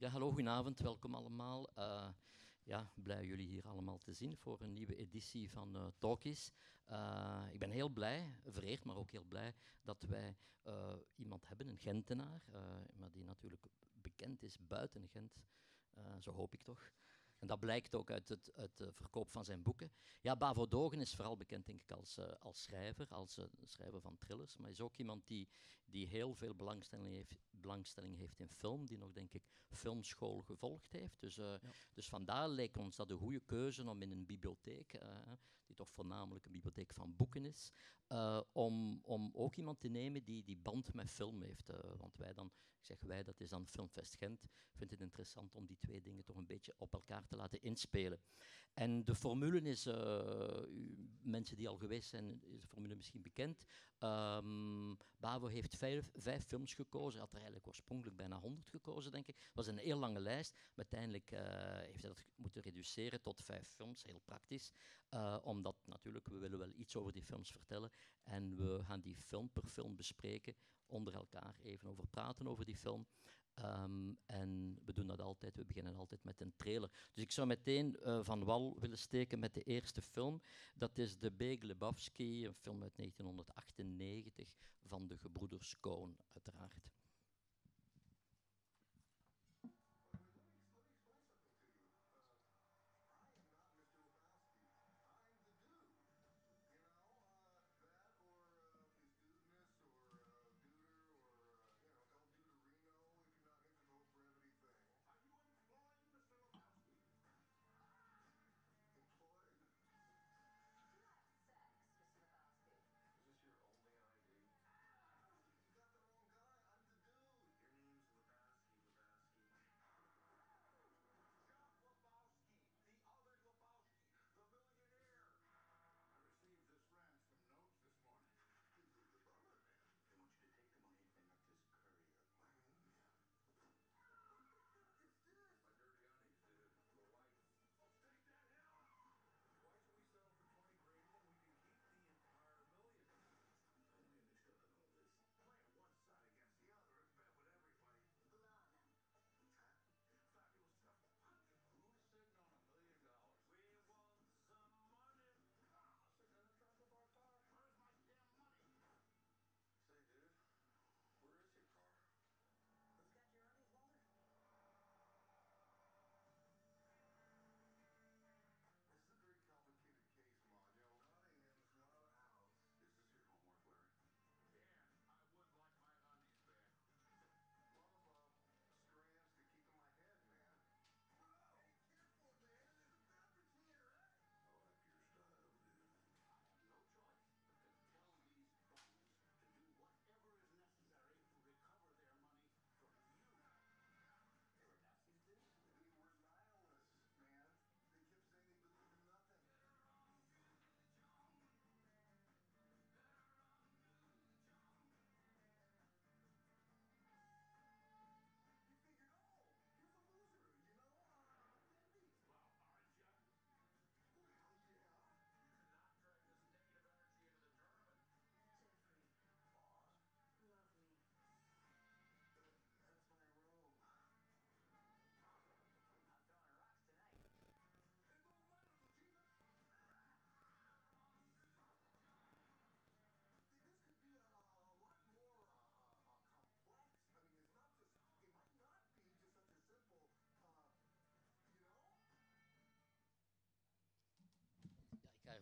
Ja, hallo, goedenavond, welkom allemaal. Uh, ja, blij jullie hier allemaal te zien voor een nieuwe editie van uh, Talkies. Uh, ik ben heel blij, vereerd, maar ook heel blij dat wij iemand hebben, een Gentenaar, maar die natuurlijk bekend is buiten Gent, zo hoop ik toch. En dat blijkt ook uit, het, verkoop van zijn boeken. Ja, Bavo Dogen is vooral bekend denk ik als, als schrijver, als schrijver van thrillers, maar is ook iemand die, die heel veel belangstelling heeft, belangstelling heeft in film, die nog denk ik filmschool gevolgd heeft. Dus, uh, ja. dus vandaar leek ons dat een goede keuze om in een bibliotheek, die toch voornamelijk een bibliotheek van boeken is, om, om ook iemand te nemen die die band met film heeft. want wij dan, ik zeg wij, dat is dan Filmfest Gent, vindt het interessant om die twee dingen toch een beetje op elkaar te laten inspelen. En de formule is, uh, mensen die al geweest zijn, is de formule misschien bekend. Um, Bavo heeft vijf, vijf, films gekozen. Had er eigenlijk oorspronkelijk bijna honderd gekozen, denk ik. Het was een heel lange lijst. Maar uiteindelijk heeft hij dat moeten reduceren tot vijf films, heel praktisch. Uh, omdat natuurlijk, we willen wel iets over die films vertellen. En we gaan die film per film bespreken, onder elkaar even over praten over die film. Um, en we doen dat altijd, we beginnen altijd met een trailer. Dus ik zou meteen uh, van wal willen steken met de eerste film. Dat is De Big Lebowski, een film uit 1998 van de gebroeders Coen, uiteraard.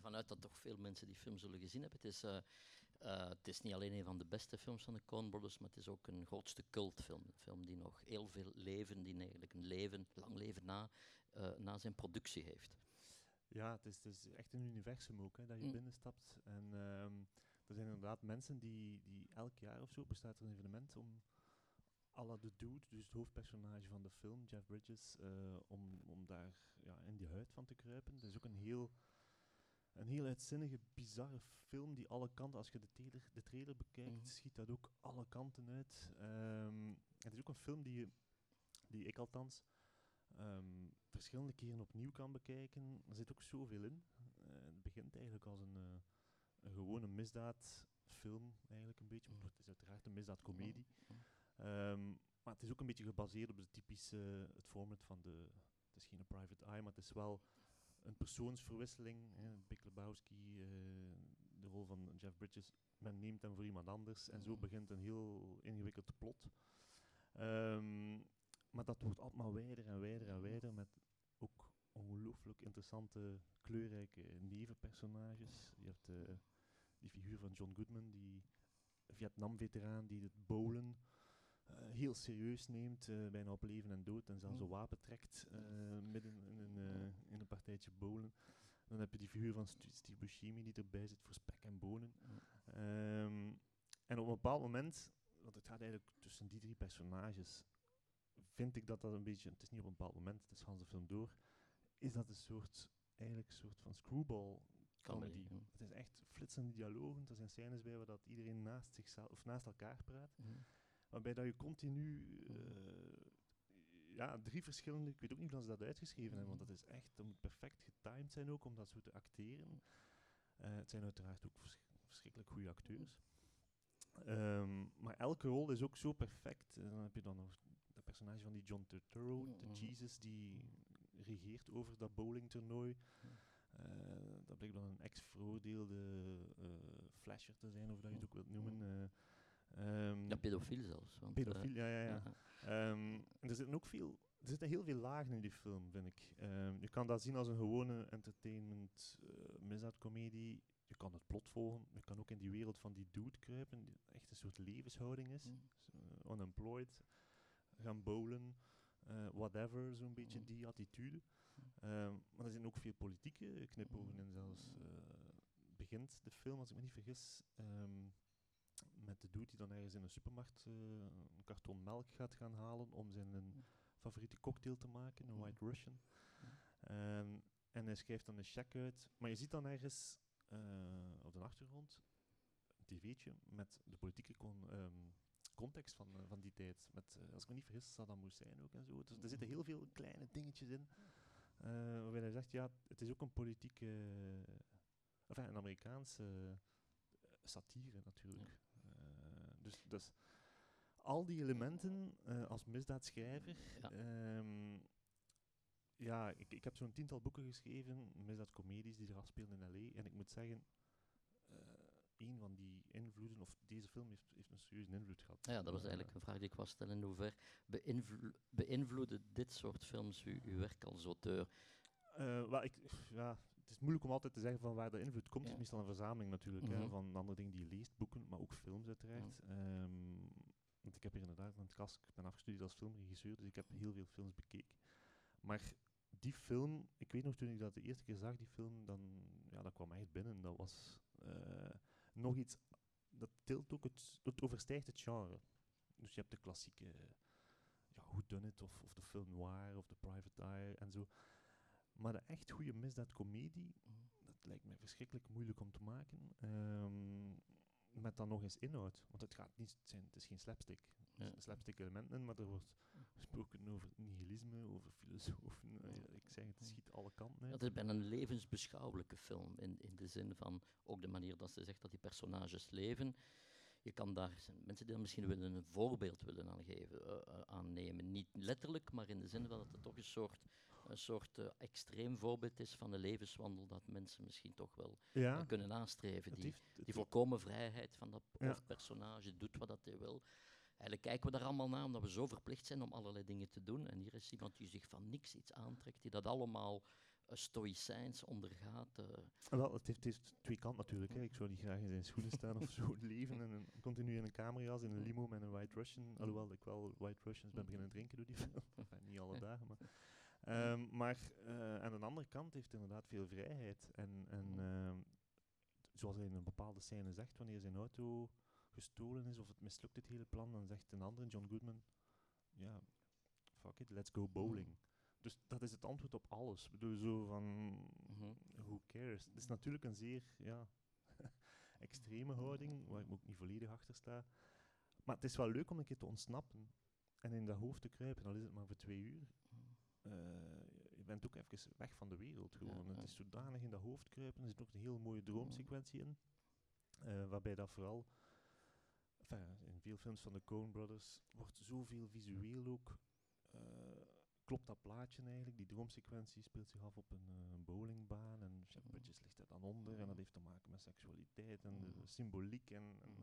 Ervan uit dat toch veel mensen die film zullen gezien hebben. Het is, uh, uh, het is niet alleen een van de beste films van de Coen Brothers, maar het is ook een grootste cultfilm. Een film die nog heel veel leven, die eigenlijk een leven, lang leven na, uh, na zijn productie heeft. Ja, het is, het is echt een universum ook, hè, dat je mm. binnenstapt. En um, er zijn inderdaad mensen die, die elk jaar of zo bestaat er een evenement om à la de dude, dus het hoofdpersonage van de film, Jeff Bridges, om, om daar ja, in die huid van te kruipen. Het is ook een heel een heel uitzinnige, bizarre film die alle kanten, als je de trailer, de trailer bekijkt, mm. schiet dat ook alle kanten uit. Um, het is ook een film die, die ik althans um, verschillende keren opnieuw kan bekijken. Er zit ook zoveel in. Uh, het begint eigenlijk als een, uh, een gewone misdaadfilm, eigenlijk een beetje. Mm. Het is uiteraard een misdaadcomedie. Um, maar het is ook een beetje gebaseerd op de typische, het format van de, het is geen private eye, maar het is wel een persoonsverwisseling. Hè, Big Lebowski, eh, de rol van Jeff Bridges, men neemt hem voor iemand anders en zo Mhm. begint een heel ingewikkeld plot. Ehm, maar dat wordt allemaal wijder en wijder en wijder met ook ongelooflijk interessante, kleurrijke nevenpersonages. Je hebt eh, die figuur van John Goodman, die Vietnam-veteraan die het bowlen eh, heel serieus neemt, eh, bijna op leven en dood, en zelfs een Mm. wapen trekt eh, midden in een, in een partijtje bowlen. Dan heb je die figuur van Steve Buscemi die erbij zit voor spek en bonen. Ehm, en op een bepaald moment, want het gaat eigenlijk tussen die drie personages, vind ik dat dat een beetje, het is niet op een bepaald moment, het is Hans de film door, is dat een soort, eigenlijk een soort van screwball comedy. Het is echt flitsende dialogen, er zijn scènes bij waar dat iedereen naast, zichzelf, of naast elkaar praat. Waarbij dat je continu eh, ja, drie verschillende, ik weet ook niet of ze dat uitgeschreven hebben, want dat is echt, dat moet perfect getimed zijn ook om dat zo te acteren. Eh, het zijn uiteraard ook vers- verschrikkelijk goede acteurs. Ehm, maar elke rol is ook zo perfect. En dan heb je dan nog dat personage van die John Turturro, de Mhm. Jesus, die regeert over dat bowlingtoernooi. Eh, dat blijkt dan een ex-veroordeelde eh, flasher te zijn, of dat je het ook wilt noemen. Eh. Ehm, Ja, pedofiel zelfs. Want, eh, pedofiel, ja, ja, ja. ja. Ehm, er zitten ook veel, er zitten heel veel lagen in die film, vind ik. Ehm, je kan dat zien als een gewone entertainment uh, misdaadcomedie. Je kan het plot volgen. Je kan ook in die wereld van die dude kruipen, die echt een soort levenshouding is. Dus, eh, unemployed, gaan bowlen, eh, whatever, zo'n beetje Mhm. die attitude. Ehm, maar er zijn ook veel politieke knipogen in zelfs. eh, begint de film, als ik me niet vergis, met de dude die dan ergens in een supermarkt eh, een karton melk gaat gaan halen om zijn een favoriete cocktail te maken, een. White Russian. Ehm, en hij schrijft dan een cheque uit. Maar je ziet dan ergens eh, op de achtergrond een tv'tje met de politieke con- ehm, context van, eh, van die tijd. Met, eh, als ik me niet vergis, Saddam Hussein ook en zo. Dus er zitten heel veel kleine dingetjes in. eh, waarbij hij zegt, ja, het is ook een politieke, enfin, een Amerikaanse eh, satire natuurlijk. Dus, dus al die elementen eh, als misdaadschrijver. Ja. ehm, ja, ik, ik heb zo'n tiental boeken geschreven, misdaadcomedies die zich afspelen in L.A. En ik moet zeggen, eh een van die invloeden, of deze film heeft, heeft een serieuze invloed gehad. Ja, dat was Eh, eigenlijk een vraag die ik was stellen. In hoever beïnvlo beïnvloeden dit soort films uw, uw werk als auteur? Wel, ik, ja, het is moeilijk om altijd te zeggen van waar de invloed komt. Het is meestal een verzameling natuurlijk, hè, Mhm. van andere dingen die je leest, boeken, maar ook films uiteraard. Ehm, want ik heb hier inderdaad een kast, ik ben afgestudeerd als filmregisseur, dus ik heb heel veel films bekeken. Maar die film, ik weet nog toen ik dat de eerste keer zag, die film, dan, ja, dat kwam echt binnen. Dat was eh, nog iets, dat tilt ook het, het overstijgt het genre. Dus je hebt de klassieke, ja, Who Done It, of, of de film noir, of de Private Eye en zo. Maar de echt goede misdaadcomedie, dat lijkt mij verschrikkelijk moeilijk om te maken. Ehm, met dan nog eens inhoud. Want het, gaat niet zijn, het is geen slapstick. Er Ja. zitten slapstick elementen in, maar er wordt gesproken over nihilisme, over filosofen. eh, ja, ik zeg het, schiet alle kanten uit. Het is bijna een levensbeschouwelijke film, in, in de zin van ook de manier dat ze zegt dat die personages leven. Je kan daar zijn mensen die dan misschien willen een voorbeeld willen aangeven, eh, eh, aannemen. Niet letterlijk, maar in de zin van dat het toch een soort, een soort eh, extreem voorbeeld is van de levenswandel dat mensen misschien toch wel ja, eh, kunnen nastreven. Die, die volkomen vrijheid van dat Ja. hoofdpersonage, doet wat dat hij wil. Eigenlijk kijken we daar allemaal naar omdat we zo verplicht zijn om allerlei dingen te doen. En hier is iemand die zich van niks iets aantrekt, die dat allemaal uh, stoïcijns ondergaat. eh. Wel, het heeft, het heeft twee kanten natuurlijk. Hè. Ik zou niet graag in zijn schoenen staan of zo leven. En een, continu in een kamerjas, in een limo met een White Russian. Alhoewel ik wel White Russians ben beginnen drinken door die film. Niet alle dagen, maar... Ehm, maar eh, aan de andere kant heeft hij inderdaad veel vrijheid. En, en ehm, zoals hij in een bepaalde scène zegt, wanneer zijn auto gestolen is of het mislukt het hele plan, dan zegt een andere, John Goodman, ja, fuck it, let's go bowling. Dus dat is het antwoord op alles. Ik bedoel, zo van, Mhm. who cares? Het is natuurlijk een zeer, ja, extreme houding, waar ik me ook niet volledig achter sta. Maar het is wel leuk om een keer te ontsnappen en in dat hoofd te kruipen, al is het maar voor twee uur. Eh, je bent ook even weg van de wereld gewoon. Ja, het is zodanig in dat hoofd kruipen. Er zit ook een heel mooie droomsequentie in. eh, waarbij dat vooral enfin, in veel films van de Coen Brothers wordt zoveel visueel ook. eh, klopt dat plaatje eigenlijk? Die droomsequentie speelt zich af op een bowlingbaan en Jeff Mhm. Bridges ligt daar dan onder en dat heeft te maken met seksualiteit en de Mhm. symboliek. En, en Mhm.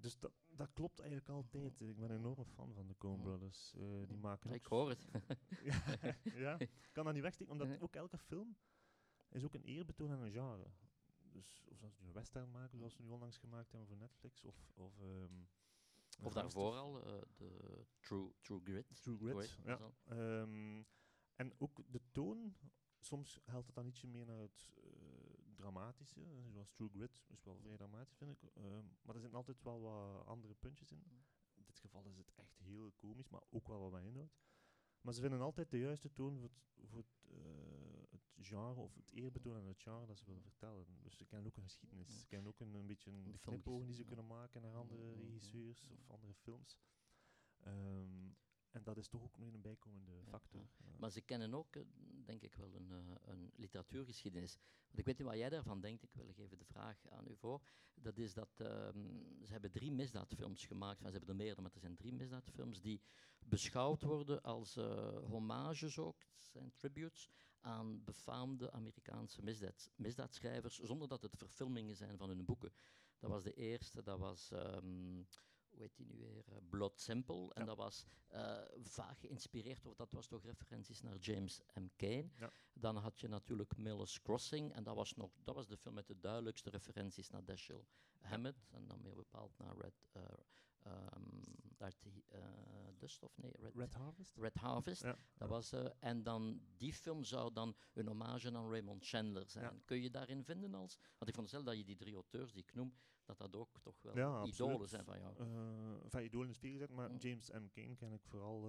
Dus dat, dat klopt eigenlijk altijd. Ik ben een enorme fan van de Coen. Brothers. Eh, die maken Ik hoor het. ja, ja, ik kan dat niet wegsteken, omdat ook elke film is ook een eerbetoon aan een genre. Dus of als ze nu een western maken, zoals ze nu onlangs gemaakt hebben voor Netflix, of... Of, ehm, Of daarvoor al, eh, de True, True Grit. True Grit, Grit ja. Ehm, en ook de toon, soms helpt het dan ietsje meer naar het eh, dramatische, zoals True Grit is wel vrij dramatisch, vind ik. Ehm, maar er zitten altijd wel wat andere puntjes in. In dit geval is het echt heel komisch, maar ook wel wat met inhoud. Maar ze vinden altijd de juiste toon voor het, voor het, eh, het genre of het eerbetoon aan het genre dat ze willen vertellen. Dus ze kennen ook een geschiedenis, ze kennen ook een, een beetje een, knipogen die ze ja. kunnen maken naar andere mhm, regisseurs of andere films. Ehm, en dat is toch ook nog een bijkomende factor. ja. Maar ze kennen ook, eh, denk ik wel, een, eh, een literatuurgeschiedenis. Want ik weet niet wat jij daarvan denkt, ik wil even de vraag aan u voor. Dat is dat ehm, ze hebben drie misdaadfilms gemaakt. Ze hebben er meerdere, maar er zijn drie misdaadfilms die beschouwd worden als eh, hommages ook, zijn tributes aan befaamde Amerikaanse misdaad, misdaadschrijvers, zonder dat het verfilmingen zijn van hun boeken. Dat was de eerste, dat was, ehm, hoe heet die nu weer, Eh, Blood Simple. En Ja. dat was eh, vaag geïnspireerd, of dat was toch referenties naar James M. Cain. Ja. Dan had je natuurlijk Miller's Crossing, en dat was, nog, dat was de film met de duidelijkste referenties naar Dashiell Hammett, en dan meer bepaald naar Red, eh Red eh, Dust, of nee, Red, Red Harvest? Red Harvest. Ja. Dat was, eh, en dan die film zou dan een hommage aan Raymond Chandler zijn. Ja. Kun je daarin vinden als? Want ik veronderstel dat je die drie auteurs die ik noem, dat dat ook toch wel Ja, idolen absoluut. zijn van jou. Eh, enfin, idolen is veel gezegd, maar Mm. James M. Cain ken ik vooral,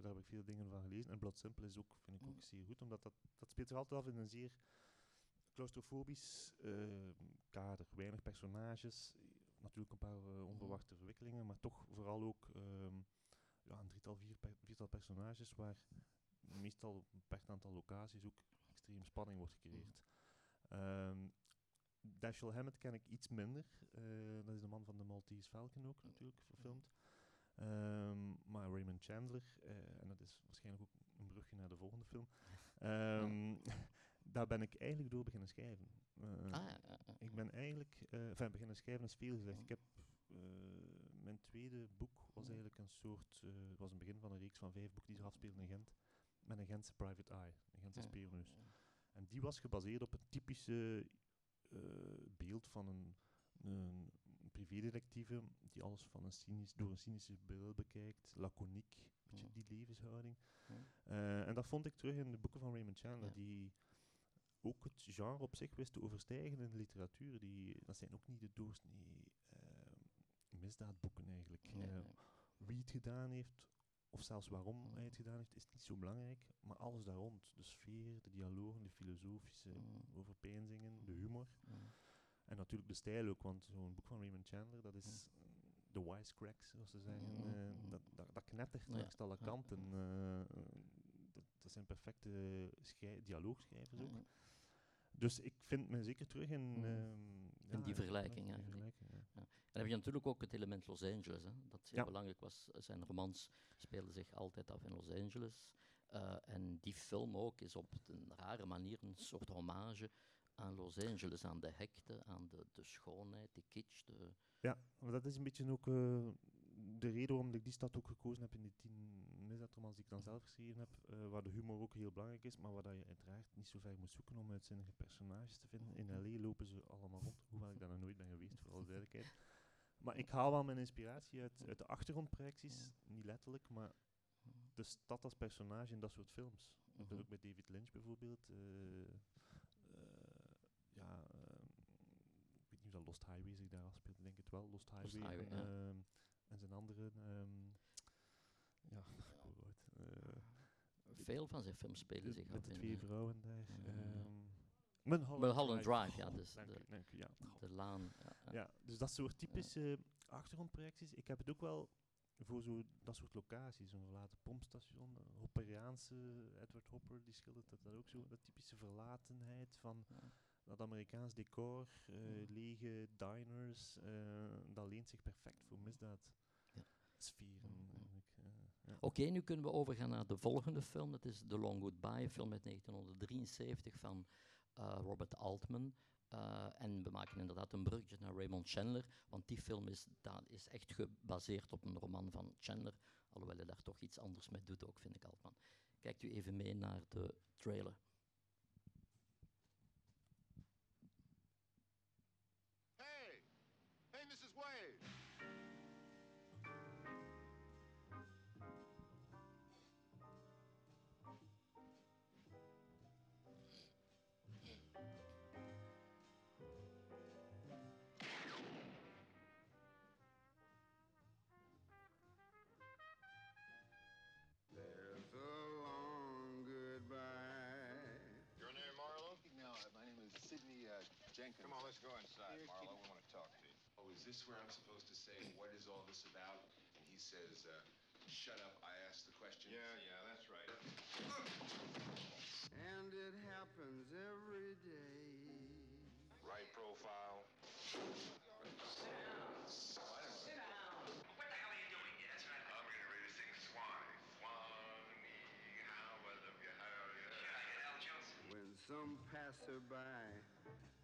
daar heb ik veel dingen van gelezen. En Blood Simple is ook, vind ik Mm. ook zeer goed, omdat dat, dat speelt zich altijd af in een zeer claustrofobisch kader. Weinig personages, natuurlijk een paar eh, onverwachte verwikkelingen, maar toch vooral ook ehm, ja, een drietal, vier, per- viertal personages waar meestal een beperkt aantal locaties ook extreem spanning wordt gecreëerd. Ehm Dashiell Hammett ken ik iets minder. eh, dat is de man van de Maltese Falcon ook natuurlijk, verfilmd. Ehm, maar Raymond Chandler, eh, en dat is waarschijnlijk ook een brugje naar de volgende film, daar ben ik eigenlijk door beginnen schrijven. Eh, Ah, ja, ja, ja. ik ben eigenlijk, eh enfin, beginnen schrijven is veel gezegd. Ik heb, eh, mijn tweede boek was eigenlijk een soort, het was een begin van een reeks van vijf boeken die zich afspeelden in Gent, met een Gentse private eye, een Gentse Ja. spionneus. En die was gebaseerd op het typische beeld van een, een privédetectieve die alles van een cynisch, door een cynische bril bekijkt, laconiek, beetje die levenshouding. En dat vond ik terug in de boeken van Raymond Chandler, die ook het genre op zich wist te overstijgen in de literatuur. Die, dat zijn ook niet de doorsnee eh, misdaadboeken eigenlijk. Nee, Eh, wie het gedaan heeft, of zelfs waarom Mm. hij het gedaan heeft, is niet zo belangrijk. Maar alles daar rond, de sfeer, de dialogen, de filosofische Mm. overpeinzingen, de humor. Mm. En natuurlijk de stijl ook, want zo'n boek van Raymond Chandler, dat is eh, de wisecracks, zoals ze zeggen. Mm, eh, mm. dat, dat, dat knettert Ja, langs alle kanten. dat, dat zijn perfecte schrij- dialoogschrijvers ook. Dus ik vind me zeker terug in... Mm. ehm, ja, die vergelijking, in ja, vergelijking, ja. Dan heb je natuurlijk ook het element Los Angeles, hè, dat zeer belangrijk was. Zijn romans speelden zich altijd af in Los Angeles. Eh, en die film ook is op een rare manier een soort hommage aan Los Angeles, aan de hekte, aan de, de schoonheid, de kitsch. De, Ja, maar dat is een beetje ook eh, de reden waarom ik die stad ook gekozen heb in die tien misdaadromans die ik dan zelf geschreven heb, eh, waar de humor ook heel belangrijk is, maar waar dat je uiteraard niet zo ver moet zoeken om uitzinnige personages te vinden. In L.A. lopen ze allemaal rond, hoewel ik daar nog nooit ben geweest, voor alle duidelijkheid. Maar ik haal wel mijn inspiratie uit, uit de achtergrondprojecties, niet letterlijk, maar de stad als personage in dat soort films. Ik dat Mhm. ook met David Lynch bijvoorbeeld. eh, eh, ja, ehm, ik weet niet of dat Lost Highway zich daar afspeelt, ik denk het wel. Lost Highway. Highway, en, ja. ehm, en zijn andere. ehm, ja, ik word oud. Eh, Veel van zijn films spelen de- zich met af de in twee eh, vrouwen daar. Mm. ehm, Mulholland, Drive, ja, dus dank de- u, dank u, ja. de laan. Ja, dus dat soort typische achtergrondprojecties. Ik heb het ook wel voor zo dat soort locaties, een verlaten pompstation, Hopperiaanse Edward Hopper, die schildert dat, dat ook zo, dat typische verlatenheid van Ja. dat Amerikaans decor, eh, Mm. lege diners, eh, dat leent zich perfect voor misdaad. Ja. Sferen Mm. eh, ja. Oké, nu kunnen we overgaan naar de volgende film. Dat is The Long Goodbye, een film uit 1973 van eh, Robert Altman. Eh, en we maken inderdaad een bruggetje naar Raymond Chandler, want die film is, is echt gebaseerd op een roman van Chandler, alhoewel hij daar toch iets anders mee doet ook, vind ik Altman. Kijkt u even mee naar de trailer. Jenkins. Come on, let's go inside, Here, Marlo. kid- We want to talk to you. Oh, is this where I'm supposed to say, what is all this about? And he says, uh, shut up, I asked the question. Yeah, yeah, that's right. And it happens every day. Right profile. Sit down. Sit down. What the hell are you doing? Yeah, that's right. I'm getting ready to sing Swanee. Swanee, how I love you, how you When some passerby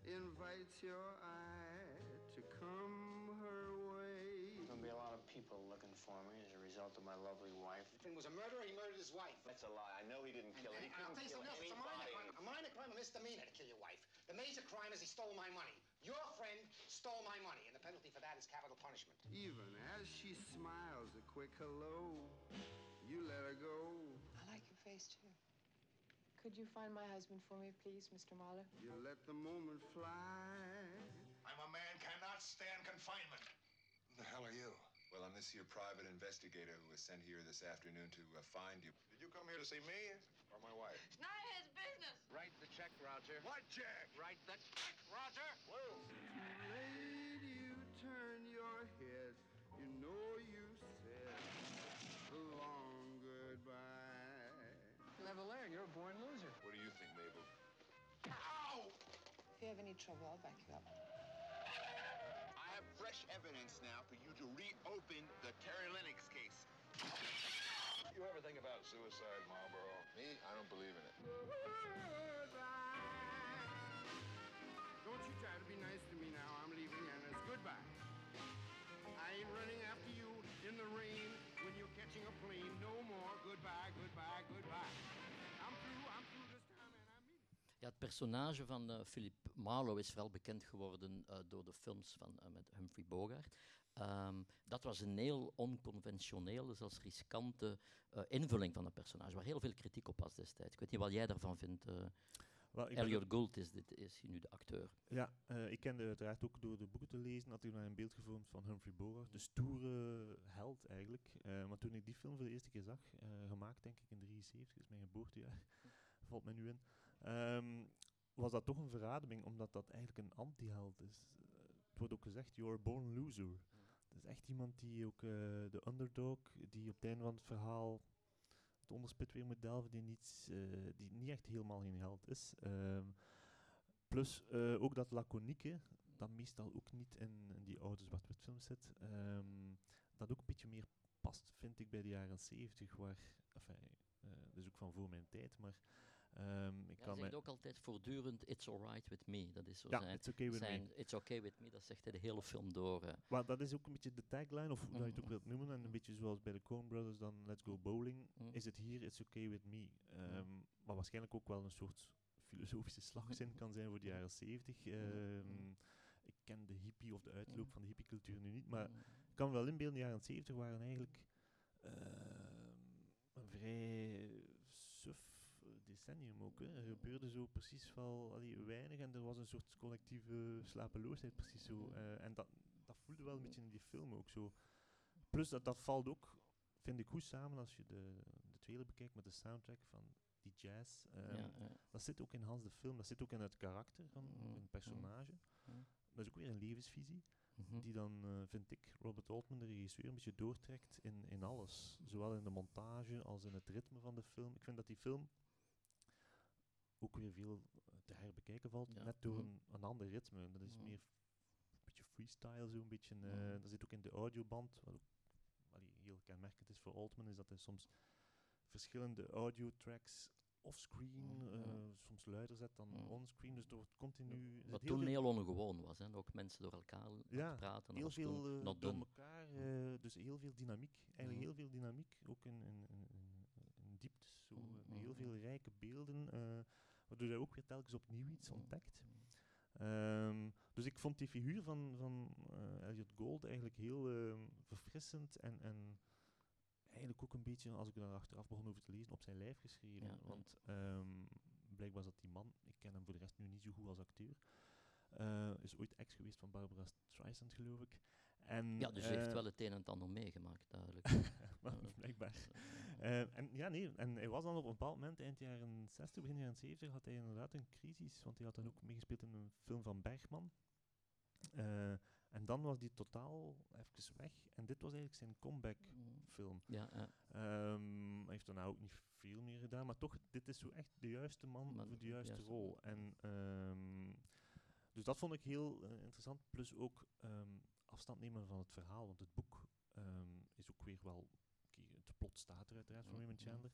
invites your eye to come her way. There'll be a lot of people looking for me as a result of my lovely wife. If it was a murderer, he murdered his wife. That's a lie. I know he didn't kill her. He And I'll couldn't tell you kill something else. It's a minor crime. A minor crime, a misdemeanor to kill your wife. The major crime is he stole my money. Your friend stole my money, and the penalty for that is capital punishment. Even as she smiles a quick hello, you let her go. I like your face too. Could you find my husband for me, please, Mr. Mahler? You let the moment fly. I'm a man cannot stand confinement. Who the hell are you? Well, I'm this here private investigator who was sent here this afternoon to uh, find you. Did you come here to see me or my wife? It's none of his business. Write the check, Roger. What check? Write the check, Roger. Whoa. Late you turn your head. You know you born loser. What do you think, Mabel? Ow! If you have any trouble, I'll back you up. I have fresh evidence now for you to reopen the Terry Lennox case. You ever think about suicide, Marlboro? Me? I don't believe in it. Don't you try to be nice to me now. I'm leaving and it's goodbye. I ain't running after you in the rain Ja, het personage van eh, Philip Marlowe is vooral bekend geworden eh, door de films van, eh, met Humphrey Bogart. Ehm, dat was een heel onconventionele, zelfs riskante invulling van het personage, waar heel veel kritiek op was destijds. Ik weet niet wat jij daarvan vindt. Wel, Elliot Gould is, dit, is nu de acteur. Ja, ik kende uiteraard ook door de boeken te lezen, had ik naar een beeld gevormd van Humphrey Bogart, de stoere held eigenlijk. Maar toen ik die film voor de eerste keer zag, gemaakt denk ik in 73, is mijn geboortejaar, valt mij nu in, ehm, was dat toch een verademing, omdat dat eigenlijk een anti-held is. Het wordt ook gezegd, you're a born loser. Het is echt iemand die ook eh, de underdog, die op het einde van het verhaal het onderspit weer moet delven, die niet, eh, die niet echt helemaal geen held is. Ehm, plus eh, ook dat laconieke, dat meestal ook niet in, in die oude zwart-wit films zit, ehm, dat ook een beetje meer past, vind ik, bij de jaren 70, waar, enfin, dat is ook van voor mijn tijd, maar ehm, ik Ja, kan hij zegt ook altijd voortdurend It's alright with me. Dat is zo Ja, zijn, it's okay with zijn me. It's okay with me, dat zegt hij de hele film door. Maar dat is ook een beetje de tagline, of hoe dat je het ook Mhm. wilt noemen. En een beetje zoals bij de Coen Brothers dan Let's Go Bowling, Mhm. is het hier It's Okay With Me. Ehm, Maar waarschijnlijk ook wel een soort filosofische slagzin kan zijn voor de jaren 70. Ehm, ik ken de hippie of de uitloop van de hippiecultuur nu niet, maar Mm. ik kan me wel inbeelden, de jaren 70 waren eigenlijk een vrij decennium ook. Hè. Er gebeurde zo precies wel allee, weinig en er was een soort collectieve slapeloosheid precies zo. Eh, en dat, dat voelde wel een beetje in die film ook zo. Plus dat, dat valt ook, vind ik, goed samen als je de, de trailer bekijkt met de soundtrack van die jazz. Ehm, ja, ja. Dat zit ook in Hans de film, dat zit ook in het karakter van Mhm, een personage. mhm. Dat is ook weer een levensvisie Mhm. die dan, eh, vind ik, Robert Altman, de regisseur, een beetje doortrekt in, in alles. Zowel in de montage als in het ritme van de film. Ik vind dat die film ook weer veel te herbekijken valt, Ja. net door Mhm. een, een ander ritme. Dat is meer een beetje freestyle, zo een beetje. eh, dat zit ook in de audioband, wat ook allee, heel kenmerkend is voor Altman, is dat hij soms verschillende audio-tracks offscreen, Mhm. eh, soms luider zet dan Mhm. onscreen, dus er wordt continu... Wat toen heel ongewoon was, hè? ook mensen door elkaar praten. heel veel not door elkaar, eh, dus heel veel dynamiek. Eigenlijk heel veel dynamiek, ook in, in, in, in, in dieptes. Zo, heel veel rijke beelden, eh, waardoor hij ook weer telkens opnieuw iets Mhm. ontdekt. Ehm, dus ik vond die figuur van, van eh, Elliot Gold eigenlijk heel ehm, verfrissend en, en eigenlijk ook een beetje, als ik er achteraf begon over te lezen, op zijn lijf geschreven. Ja. Want ehm, blijkbaar zat die man, ik ken hem voor de rest nu niet zo goed als acteur, eh, is ooit ex geweest van Barbara Streisand, geloof ik. En, Ja, dus hij heeft eh, wel het een en het ander meegemaakt, duidelijk. blijkbaar. Eh, en ja, nee, en hij was dan op een bepaald moment, eind jaren 60, begin jaren 70, had hij inderdaad een crisis, want hij had dan ook meegespeeld in een film van Bergman. Eh, en dan was hij totaal even weg. En dit was eigenlijk zijn comeback Mm. film. Ja, ja. Ehm, hij heeft daarna ook niet veel meer gedaan, maar toch, dit is zo echt de juiste man voor de juiste juiste rol. En, ehm, dus dat vond ik heel interessant. Plus ook ehm, afstand nemen van het verhaal, want het boek ehm, is ook weer wel... het plot staat er uiteraard van. Raymond Chandler.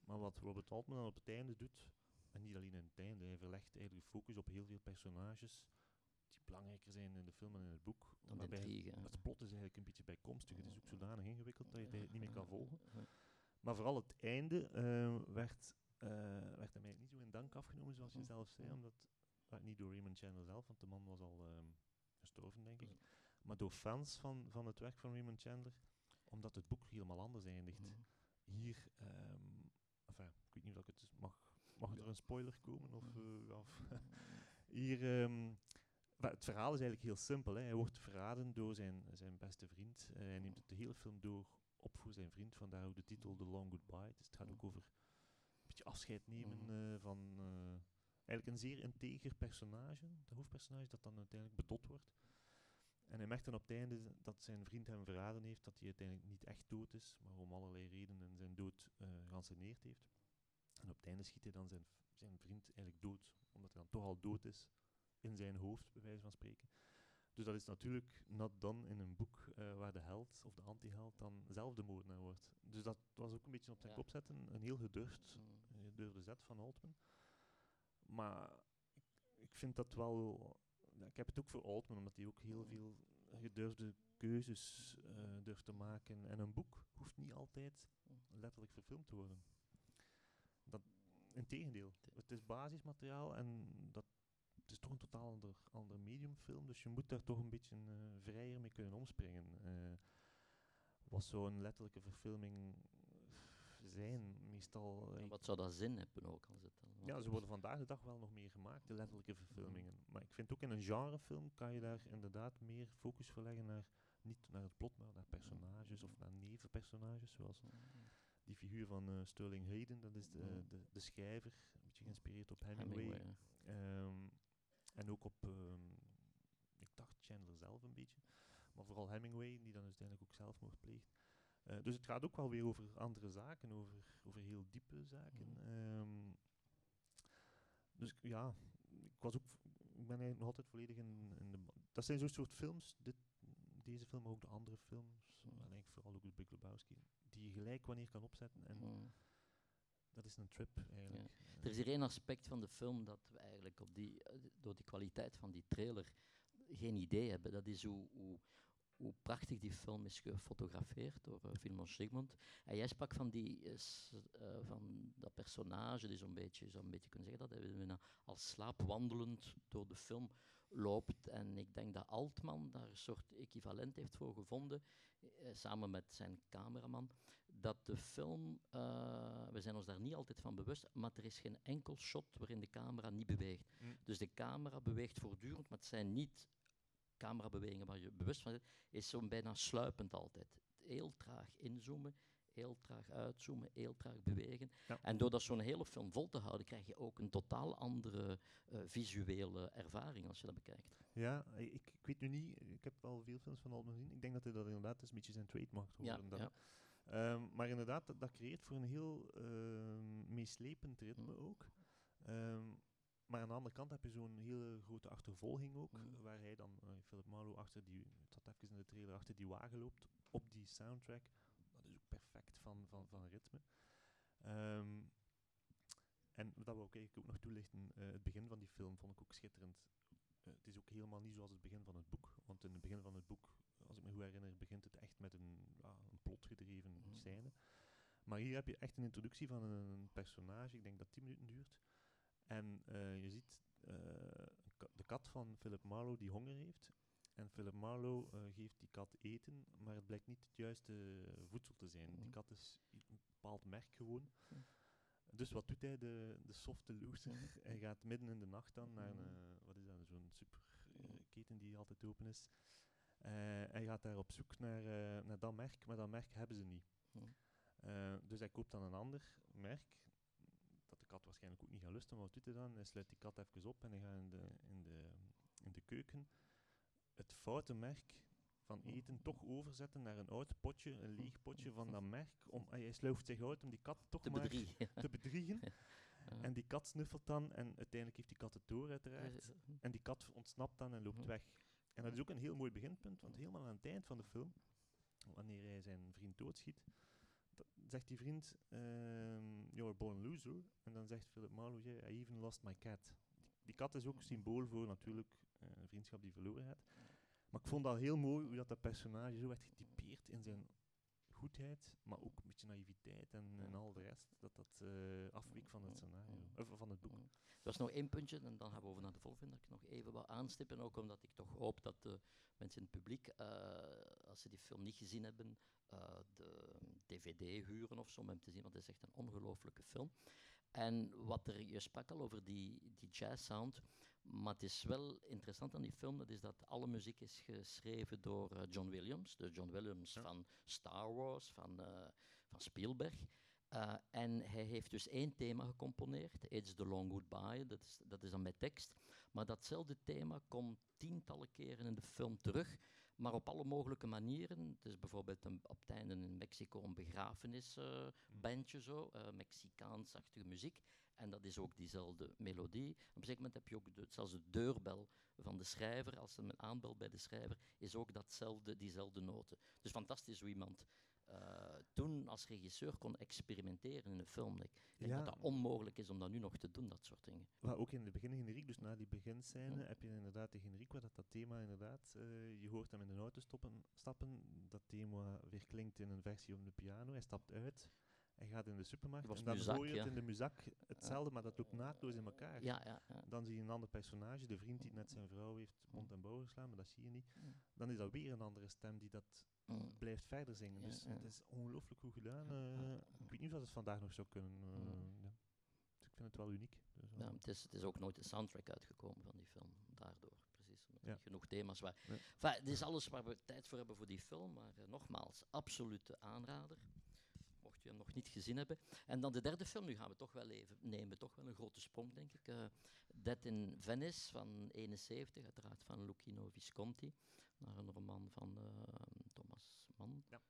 Maar wat Robert Altman dan op het einde doet, en niet alleen in het einde, hij verlegt eigenlijk de focus op heel veel personages die belangrijker zijn in de film en in het boek. Dan waarbij intrigue. het plot is eigenlijk een beetje bijkomstig. Het is ook zodanig ingewikkeld dat je het niet meer kan volgen. Maar vooral het einde eh, werd, eh, werd hem eigenlijk niet zo in dank afgenomen, zoals je zelf zei. Omdat, niet door Raymond Chandler zelf, want de man was al ehm, gestorven, denk ik. Maar door fans van, van het werk van Raymond Chandler, omdat het boek helemaal anders eindigt. Mhm. Hier, ehm, enfin, ik weet niet of ik het mag, mag er een spoiler komen? Of, Mhm. eh, of hier, ehm, het verhaal is eigenlijk heel simpel. Hè. Hij wordt verraden door zijn, zijn beste vriend. Eh, hij neemt het de hele film door op voor zijn vriend, vandaar ook de titel The Long Goodbye. Dus het gaat ook over een beetje afscheid nemen Mhm. eh, van eigenlijk een zeer integer personage, de hoofdpersonage, dat dan uiteindelijk bedot wordt. En hij merkt dan op het einde dat zijn vriend hem verraden heeft, dat hij uiteindelijk niet echt dood is, maar om allerlei redenen zijn dood eh geanceneerd heeft. En op het einde schiet hij dan zijn, zijn vriend eigenlijk dood, omdat hij dan toch al dood is in zijn hoofd, bij wijze van spreken. Dus dat is natuurlijk not done in een boek eh, waar de held of de anti-held dan zelf de moordenaar wordt. Dus dat was ook een beetje op zijn Ja. kop zetten, een heel gedurfd, Mm. gedurfde zet van Altman. Maar ik, ik vind dat wel... ja, Ik heb het ook voor Altman, omdat hij ook heel veel gedurfde keuzes eh, durft te maken. En een boek hoeft niet altijd Mm. letterlijk verfilmd te worden. Dat, integendeel, het is basismateriaal en dat, het is toch een totaal ander, ander mediumfilm, dus je moet daar toch een beetje eh, vrijer mee kunnen omspringen. Eh, wat zou een letterlijke verfilming zijn? Meestal... En Wat zou dat zin hebben ook als het. Ja, ze worden vandaag de dag wel nog meer gemaakt, de letterlijke verfilmingen. Maar ik vind ook in een genrefilm kan je daar inderdaad meer focus verleggen naar, niet naar het plot, maar naar personages of naar nevenpersonages, zoals die figuur van eh, Sterling Hayden, dat is de, Mhm. de, de schrijver, een beetje geïnspireerd op Hemingway. Hemingway, Ehm, en ook op, ehm, ik dacht Chandler zelf een beetje, maar vooral Hemingway, die dan uiteindelijk ook zelfmoord pleegt. Eh, dus het gaat ook wel weer over andere zaken, over, over heel diepe zaken. Mhm. Dus ik- ja, ik was ook, ik ben eigenlijk nog altijd volledig in, in de. Dat zijn zo'n soort films, dit, deze film, maar ook de andere films, en eigenlijk vooral ook de Big Lebowski, die je gelijk wanneer kan opzetten. En Mm. dat is een trip eigenlijk. Er is hier één aspect van de film dat we eigenlijk op die, eh, door die kwaliteit van die trailer geen idee hebben. Dat is hoe, hoe, hoe prachtig die film is gefotografeerd door uh, Vilmos Sigmund. En jij sprak van, die, eh, van dat personage, die zo'n beetje, je zou een beetje kunnen zeggen dat hij als slaapwandelend door de film loopt. En ik denk dat Altman daar een soort equivalent heeft voor gevonden, eh, samen met zijn cameraman dat de film, we zijn ons daar niet altijd van bewust, maar er is geen enkel shot waarin de camera niet beweegt. Mm. Dus de camera beweegt voortdurend, maar het zijn niet camerabewegingen waar je bewust van bent, is zo'n bijna sluipend altijd. Heel traag inzoomen, heel traag uitzoomen, heel traag bewegen. Ja. En door dat zo'n hele film vol te houden, krijg je ook een totaal andere eh, visuele ervaring als je dat bekijkt. Ja, ik, ik weet nu niet, ik heb wel veel films van Altman gezien. Ik denk dat hij dat inderdaad is een beetje zijn trademark Ja, geworden. dan. ja. Ehm, maar inderdaad, dat, dat creëert voor een heel ehm, meeslepend ritme Mm. ook. Ehm, maar aan de andere kant heb je zo'n hele grote achtervolging ook, Mhm. waar hij dan, eh, Philip Marlowe, achter die, zat even in de trailer, achter die wagen loopt, op die soundtrack. Dat is ook perfect van, van, van ritme. Ehm, en dat wil ik eigenlijk ook nog toelichten, eh, het begin van die film vond ik ook schitterend. Eh, het is ook helemaal niet zoals het begin van het boek, want in het begin van het boek, als ik me goed herinner, begint het echt met een, een plotgedreven Mhm. scène. Maar hier heb je echt een introductie van een personage, ik denk dat 10 minuten duurt. En eh, je ziet eh, een ka- de kat van Philip Marlowe die honger heeft. En Philip Marlowe eh, geeft die kat eten, maar het blijkt niet het juiste voedsel te zijn. Die Mhm. kat is een bepaald merk gewoon. Dus wat doet hij, de, de softe loser? Mhm. Hij gaat midden in de nacht dan naar een, Mhm. eh, wat is dat, zo'n superketen die altijd open is. Hij gaat daar op zoek naar, naar dat merk, maar dat merk hebben ze niet. Dus hij koopt dan een ander merk, kat waarschijnlijk ook niet gaat lusten, maar wat doet hij dan? Hij sluit die kat even op en hij gaat in de, in de, in de keuken het foute merk van eten toch overzetten naar een oud potje, een leeg potje van dat merk. Om, hij sluift zich uit om die kat toch Te maar bedriegen. te bedriegen. En die kat snuffelt dan en uiteindelijk heeft die kat het door uiteraard. En die kat ontsnapt dan en loopt Mhm. weg. En dat is ook een heel mooi beginpunt, want helemaal aan het eind van de film, wanneer hij zijn vriend doodschiet, zegt die vriend, ehm you're a born loser. En dan zegt Philip Marlowe, yeah, I even lost my cat. Die, die kat is ook symbool voor natuurlijk eh, een vriendschap die verloren gaat. Maar ik vond dat heel mooi hoe dat, dat personage zo werd getypeerd in zijn goedheid, maar ook een beetje naïviteit en, en al de rest, dat dat afweek van het scenario, of van het boek. Mm. Er was nog één puntje, en dan gaan we over naar de volgende, dat ik nog even wil aanstippen. Ook omdat ik toch hoop dat de mensen in het publiek, eh, als ze die film niet gezien hebben, eh, de DVD huren of zo om hem te zien, want het is echt een ongelooflijke film. En wat er, je sprak al over die, die jazz sound, maar het is wel interessant aan die film, dat is dat alle muziek is geschreven door eh, John Williams. De John Williams Ja. van Star Wars, van, eh, van Spielberg. En hij heeft dus één thema gecomponeerd, It's the Long Goodbye, dat is, dat is dan met tekst. Maar datzelfde thema komt tientallen keren in de film terug, maar op alle mogelijke manieren. Het is bijvoorbeeld een, op het einde in Mexico een begrafenisbandje, zo, eh, Mexicaans-achtige muziek. En dat is ook diezelfde melodie. Op een gegeven moment heb je ook de, zelfs de deurbel van de schrijver. Als er een aanbel bij de schrijver, is ook datzelfde, diezelfde noten. Dus fantastisch hoe iemand eh, toen als regisseur kon experimenteren in een film. Ik denk Ja. dat dat onmogelijk is om dat nu nog te doen, dat soort dingen. Maar ook in de begingeneriek, dus na die beginscène, Ja. heb je inderdaad de generiek waar dat, dat thema inderdaad, eh, je hoort hem in de auto stoppen, stappen, dat thema weer klinkt in een versie op de piano, hij stapt uit, hij gaat in de supermarkt en dan muzak, hoor je het ja. in de muzak hetzelfde, maar dat loopt naadloos in elkaar. Ja, ja, ja. Dan zie je een ander personage, de vriend die net zijn vrouw heeft mond en bouw geslaan, maar dat zie je niet. Dan is dat weer een andere stem die dat Mm. blijft verder zingen. Dus het is ongelooflijk goed gedaan. Eh, ik weet niet of dat het vandaag nog zou kunnen. eh, Mm. ja. Dus ik vind het wel uniek. Dus, Ja, eh, het, is, het is ook nooit een soundtrack uitgekomen van die film, daardoor. Precies, omdat Ja. niet genoeg thema's waren. Nee. Enfin, het is alles waar we tijd voor hebben voor die film, maar nogmaals, absolute aanrader. Hem nog niet gezien hebben. En dan de derde film, nu gaan we toch wel even, nemen toch wel een grote sprong, denk ik. eh Dead in Venice van 71, uiteraard van Lucchino Visconti, naar een roman van eh, Thomas Mann. Ja.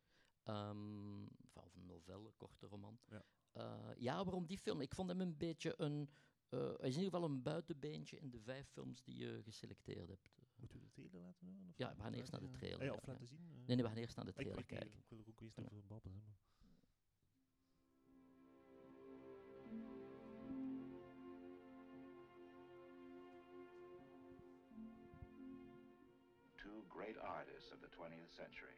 Ehm, of een novelle, korte roman. Ja. Eh, ja, waarom die film? Ik vond hem een beetje een... hij is in ieder geval een buitenbeentje in de vijf films die je geselecteerd hebt. Moeten we de trailer laten horen? Of Ja, we gaan eerst naar de trailer, ja, ja, of ja. laten zien? Nee, nee, we gaan eerst naar de trailer kijken. ik wil er ook eerst over babbelen. Great artists of the 20th century.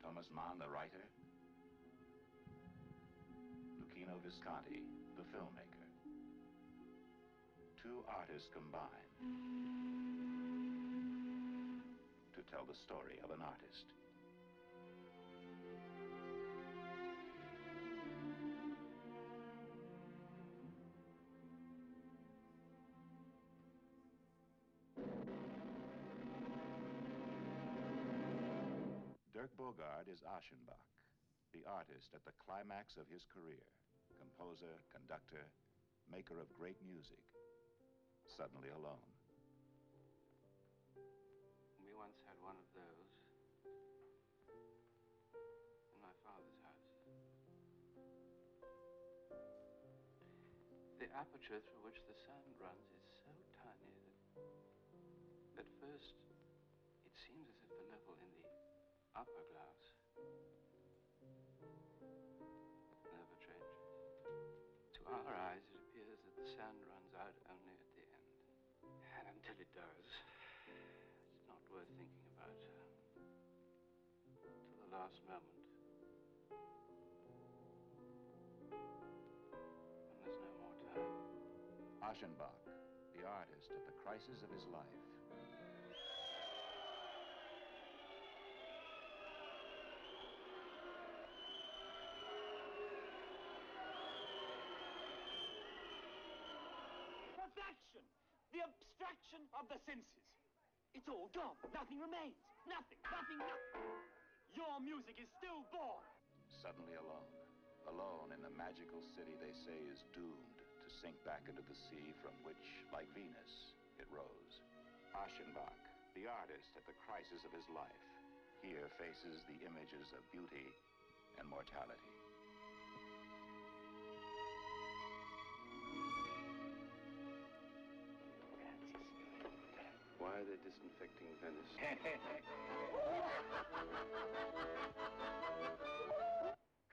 Thomas Mann, the writer. Lucchino Visconti, the filmmaker. Two artists combined to tell the story of an artist. Dirk Bogarde is Aschenbach, the artist at the climax of his career, composer, conductor, maker of great music, suddenly alone. We once had one of those in my father's house. The aperture through which the sound runs is so tiny that at first it seems as if the level in the upper glass never changes. To our eyes, it appears that the sand runs out only at the end. And until it does, it's not worth thinking about uh, till the last moment. When there's no more time. Aschenbach, the artist at the crisis of his life. Perfection! The abstraction of the senses. It's all gone. Nothing remains. Nothing, nothing, nothing. Your music is still born. Suddenly alone. Alone in the magical city they say is doomed to sink back into the sea from which, like Venus, it rose. Aschenbach, the artist at the crisis of his life, here faces the images of beauty and mortality. Why are disinfecting Venice?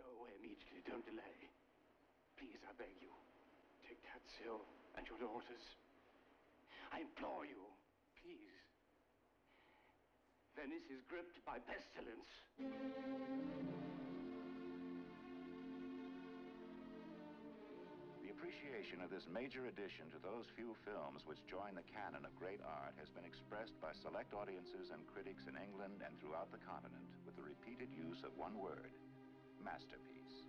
Go away immediately. Don't delay. Please, I beg you. Take Tatsill and your daughters. I implore you. Please. Venice is gripped by pestilence. Appreciation of this major addition to those few films which join the canon of great art has been expressed by select audiences and critics in England and throughout the continent with the repeated use of one word masterpiece.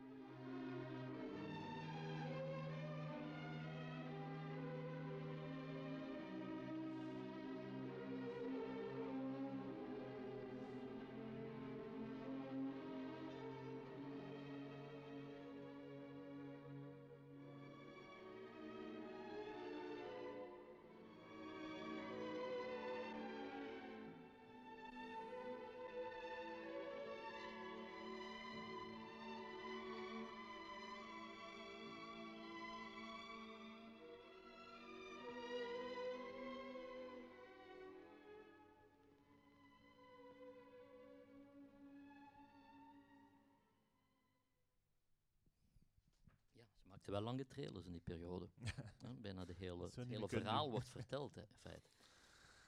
Maakte wel lange trailers in die periode. Ja, bijna de hele, het hele kunnen verhaal wordt verteld, hè, in feite.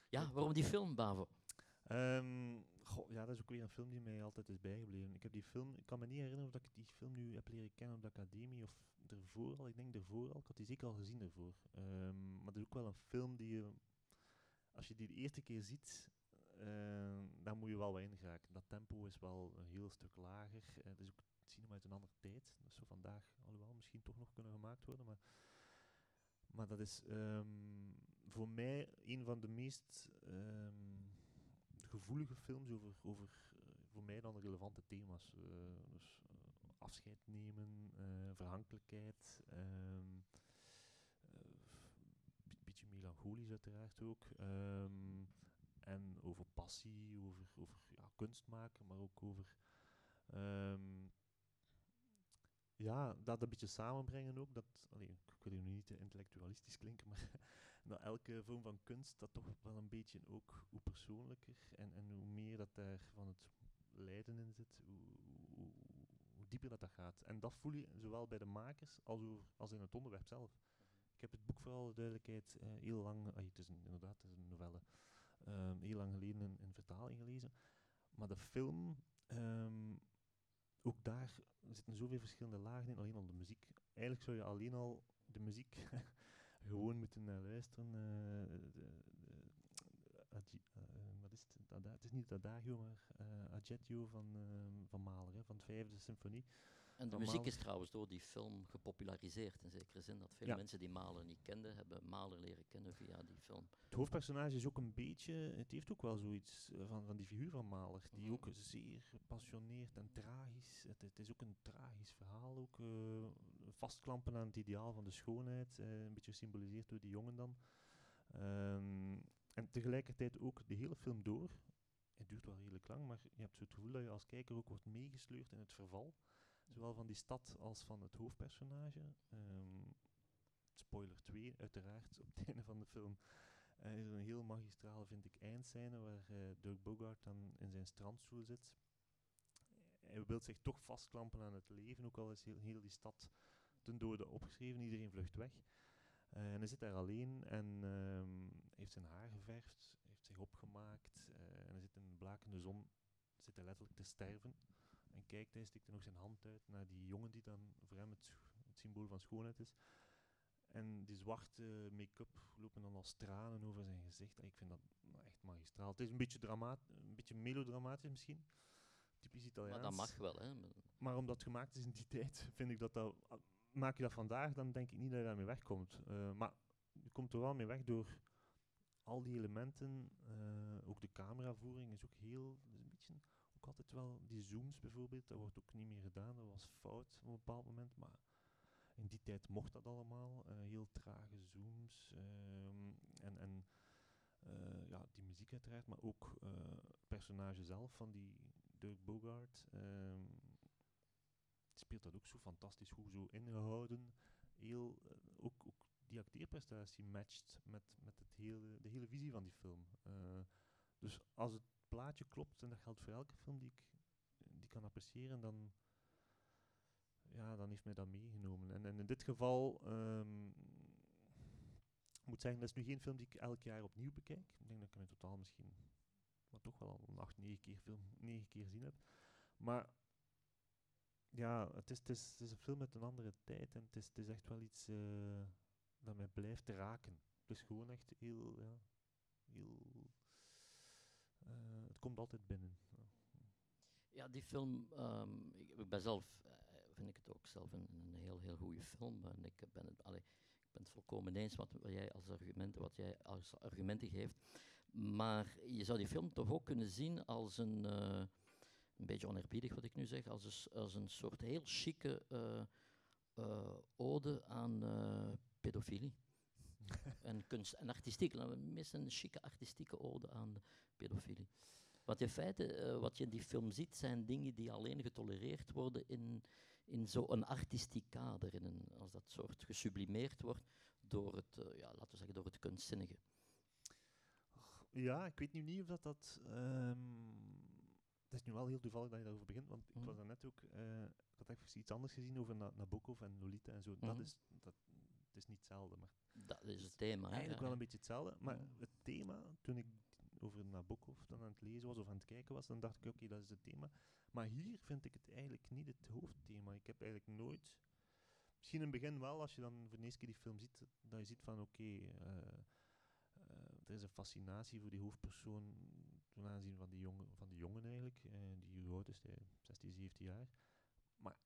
Ja, waarom die film, Bavo? Ehm, goh, ja, dat is ook weer een film die mij altijd is bijgebleven. Ik heb die film, ik kan me niet herinneren of dat ik die film nu heb leren kennen op de academie of ervoor al. Ik denk ervoor al. Ik had die zeker al gezien ervoor. Ehm, maar het is ook wel een film die je, als je die de eerste keer ziet, eh, dan moet je wel weinig raken. Dat tempo is wel een heel stuk lager. Eh, het is ook cinema uit een andere tijd. Dat zou vandaag, alhoewel, misschien toch nog kunnen gemaakt worden. Maar, maar dat is ehm, voor mij een van de meest ehm, gevoelige films over, over eh, voor mij dan relevante thema's. Eh, dus eh, afscheid nemen, verhankelijkheid, ehm, eh, een beetje melancholisch uiteraard ook. en over passie, over, over ja, kunst maken, maar ook over ja, dat een beetje samenbrengen ook. Dat, allee, ik wil nu niet te intellectualistisch klinken, maar dat elke vorm van kunst dat toch wel een beetje ook hoe persoonlijker en, en hoe meer dat daar van het lijden in zit, hoe, hoe, dieper dat, dat gaat. En dat voel je zowel bij de makers als, over, als in het onderwerp zelf. Ik heb het boek voor alle duidelijkheid eh, heel lang, ah, het is inderdaad het is een novelle, ehm, heel lang geleden in, in vertaling gelezen. Maar de film, ehm, ook daar zitten zoveel verschillende lagen in, alleen al de muziek. Eigenlijk zou je alleen al de muziek gewoon moeten naar luisteren. eh, de, de, eh, wat is het? Ada- het is niet het Adagio, maar eh Adagio van, van Mahler, hè, van de vijfde symfonie. En de muziek is trouwens door die film gepopulariseerd. In zekere zin dat veel Ja. mensen die Mahler niet kenden, hebben Mahler leren kennen via die film. Het hoofdpersonage is ook een beetje, het heeft ook wel zoiets eh, van, van die figuur van Mahler, die Mhm. ook zeer gepassioneerd en tragisch, het, het is ook een tragisch verhaal, ook eh, vastklampen aan het ideaal van de schoonheid, eh, een beetje gesymboliseerd door die jongen dan. Ehm, en tegelijkertijd ook de hele film door, het duurt wel redelijk lang, maar je hebt zo het gevoel dat je als kijker ook wordt meegesleurd in het verval, zowel van die stad als van het hoofdpersonage. Ehm, spoiler 2 uiteraard, op het einde van de film, uh, is een heel magistrale, vind ik, eindscène waar uh, Dirk Bogart dan in zijn strandstoel zit. Hij wil zich toch vastklampen aan het leven, ook al is heel, die stad ten dode opgeschreven, iedereen vlucht weg. Uh, en hij zit daar alleen en um, heeft zijn haar geverfd, heeft zich opgemaakt en hij zit in de blakende zon, zit hij letterlijk te sterven. En kijkt hij, stikt hij nog zijn hand uit naar die jongen die dan voor hem het, het symbool van schoonheid is. En die zwarte make-up lopen dan als tranen over zijn gezicht. Ik vind dat nou, echt magistraal. Het is een beetje, dramaat, een beetje melodramatisch misschien. Typisch Italiaans. Maar dat mag wel, hè? Maar omdat het gemaakt is in die tijd, vind ik dat dat... Maak je dat vandaag, dan denk ik niet dat je daarmee wegkomt. Uh, maar je komt er wel mee weg door al die elementen. Uh, ook de cameravoering is ook heel... Is een beetje, altijd wel... Die zooms bijvoorbeeld, dat wordt ook niet meer gedaan. Dat was fout op een bepaald moment, maar in die tijd mocht dat allemaal. Uh, heel trage zooms. Um, en en uh, ja, die muziek uiteraard, maar ook uh, personage zelf van die Dirk Bogart. Um, speelt dat ook zo fantastisch goed, zo ingehouden. Heel, ook, ook die acteerprestatie matcht met, met het hele, de hele visie van die film. dus als het plaatje klopt, en dat geldt voor elke film die ik die kan appreciëren, dan ja, dan heeft mij dat meegenomen. En, en in dit geval, um, moet zeggen, dat is nu geen film die ik elk jaar opnieuw bekijk. Ik denk dat ik in totaal misschien, maar toch wel al acht, negen keer, film, negen keer gezien heb. Maar ja, het is, het, is, een film met een andere tijd en het is, het is echt wel iets uh, dat mij blijft raken. Is gewoon echt heel, ja, heel... Uh, het komt altijd binnen. Ja, die film, um, ik, ben zelf vind ik het ook zelf een, een heel, heel goede film. En ik ben het, allee, ik ben het volkomen eens wat, wat, jij als argumenten, wat jij als argumenten geeft. Maar je zou die film toch ook kunnen zien als een, uh, een beetje onerbiedig wat ik nu zeg, als een, als een soort heel chique uh, ode aan pedofilie. En kunst en artistiek, minstens een chique artistieke ode aan pedofilie. Want in feite, wat je in die film ziet, zijn dingen die alleen getolereerd worden in, in zo'n artistiek kader, in een, als dat soort gesublimeerd wordt door het, uh, ja, laten we zeggen, door het kunstzinnige. Ja, ik weet nu niet of dat dat... Um, het is nu wel heel toevallig dat je daarover begint, want mm. ik was net ook... Uh, ik had even iets anders gezien over Na Nabokov en Lolita en zo. Mm. Dat is... Dat, het is niet hetzelfde, maar... Dat is het thema, Eigenlijk wel een beetje hetzelfde, maar het thema, toen ik over Nabokov dan aan het lezen was of aan het kijken was, dan dacht ik, oké, okay, dat is het thema. Maar hier vind ik het eigenlijk niet het hoofdthema. Ik heb eigenlijk nooit... Misschien in het begin wel, als je dan voor de eerste keer die film ziet, dat je ziet van, oké, okay, uh, uh, er is een fascinatie voor die hoofdpersoon ten aanzien van die jongen, van die jongen eigenlijk, uh, die oud is, 16, 17 jaar. Maar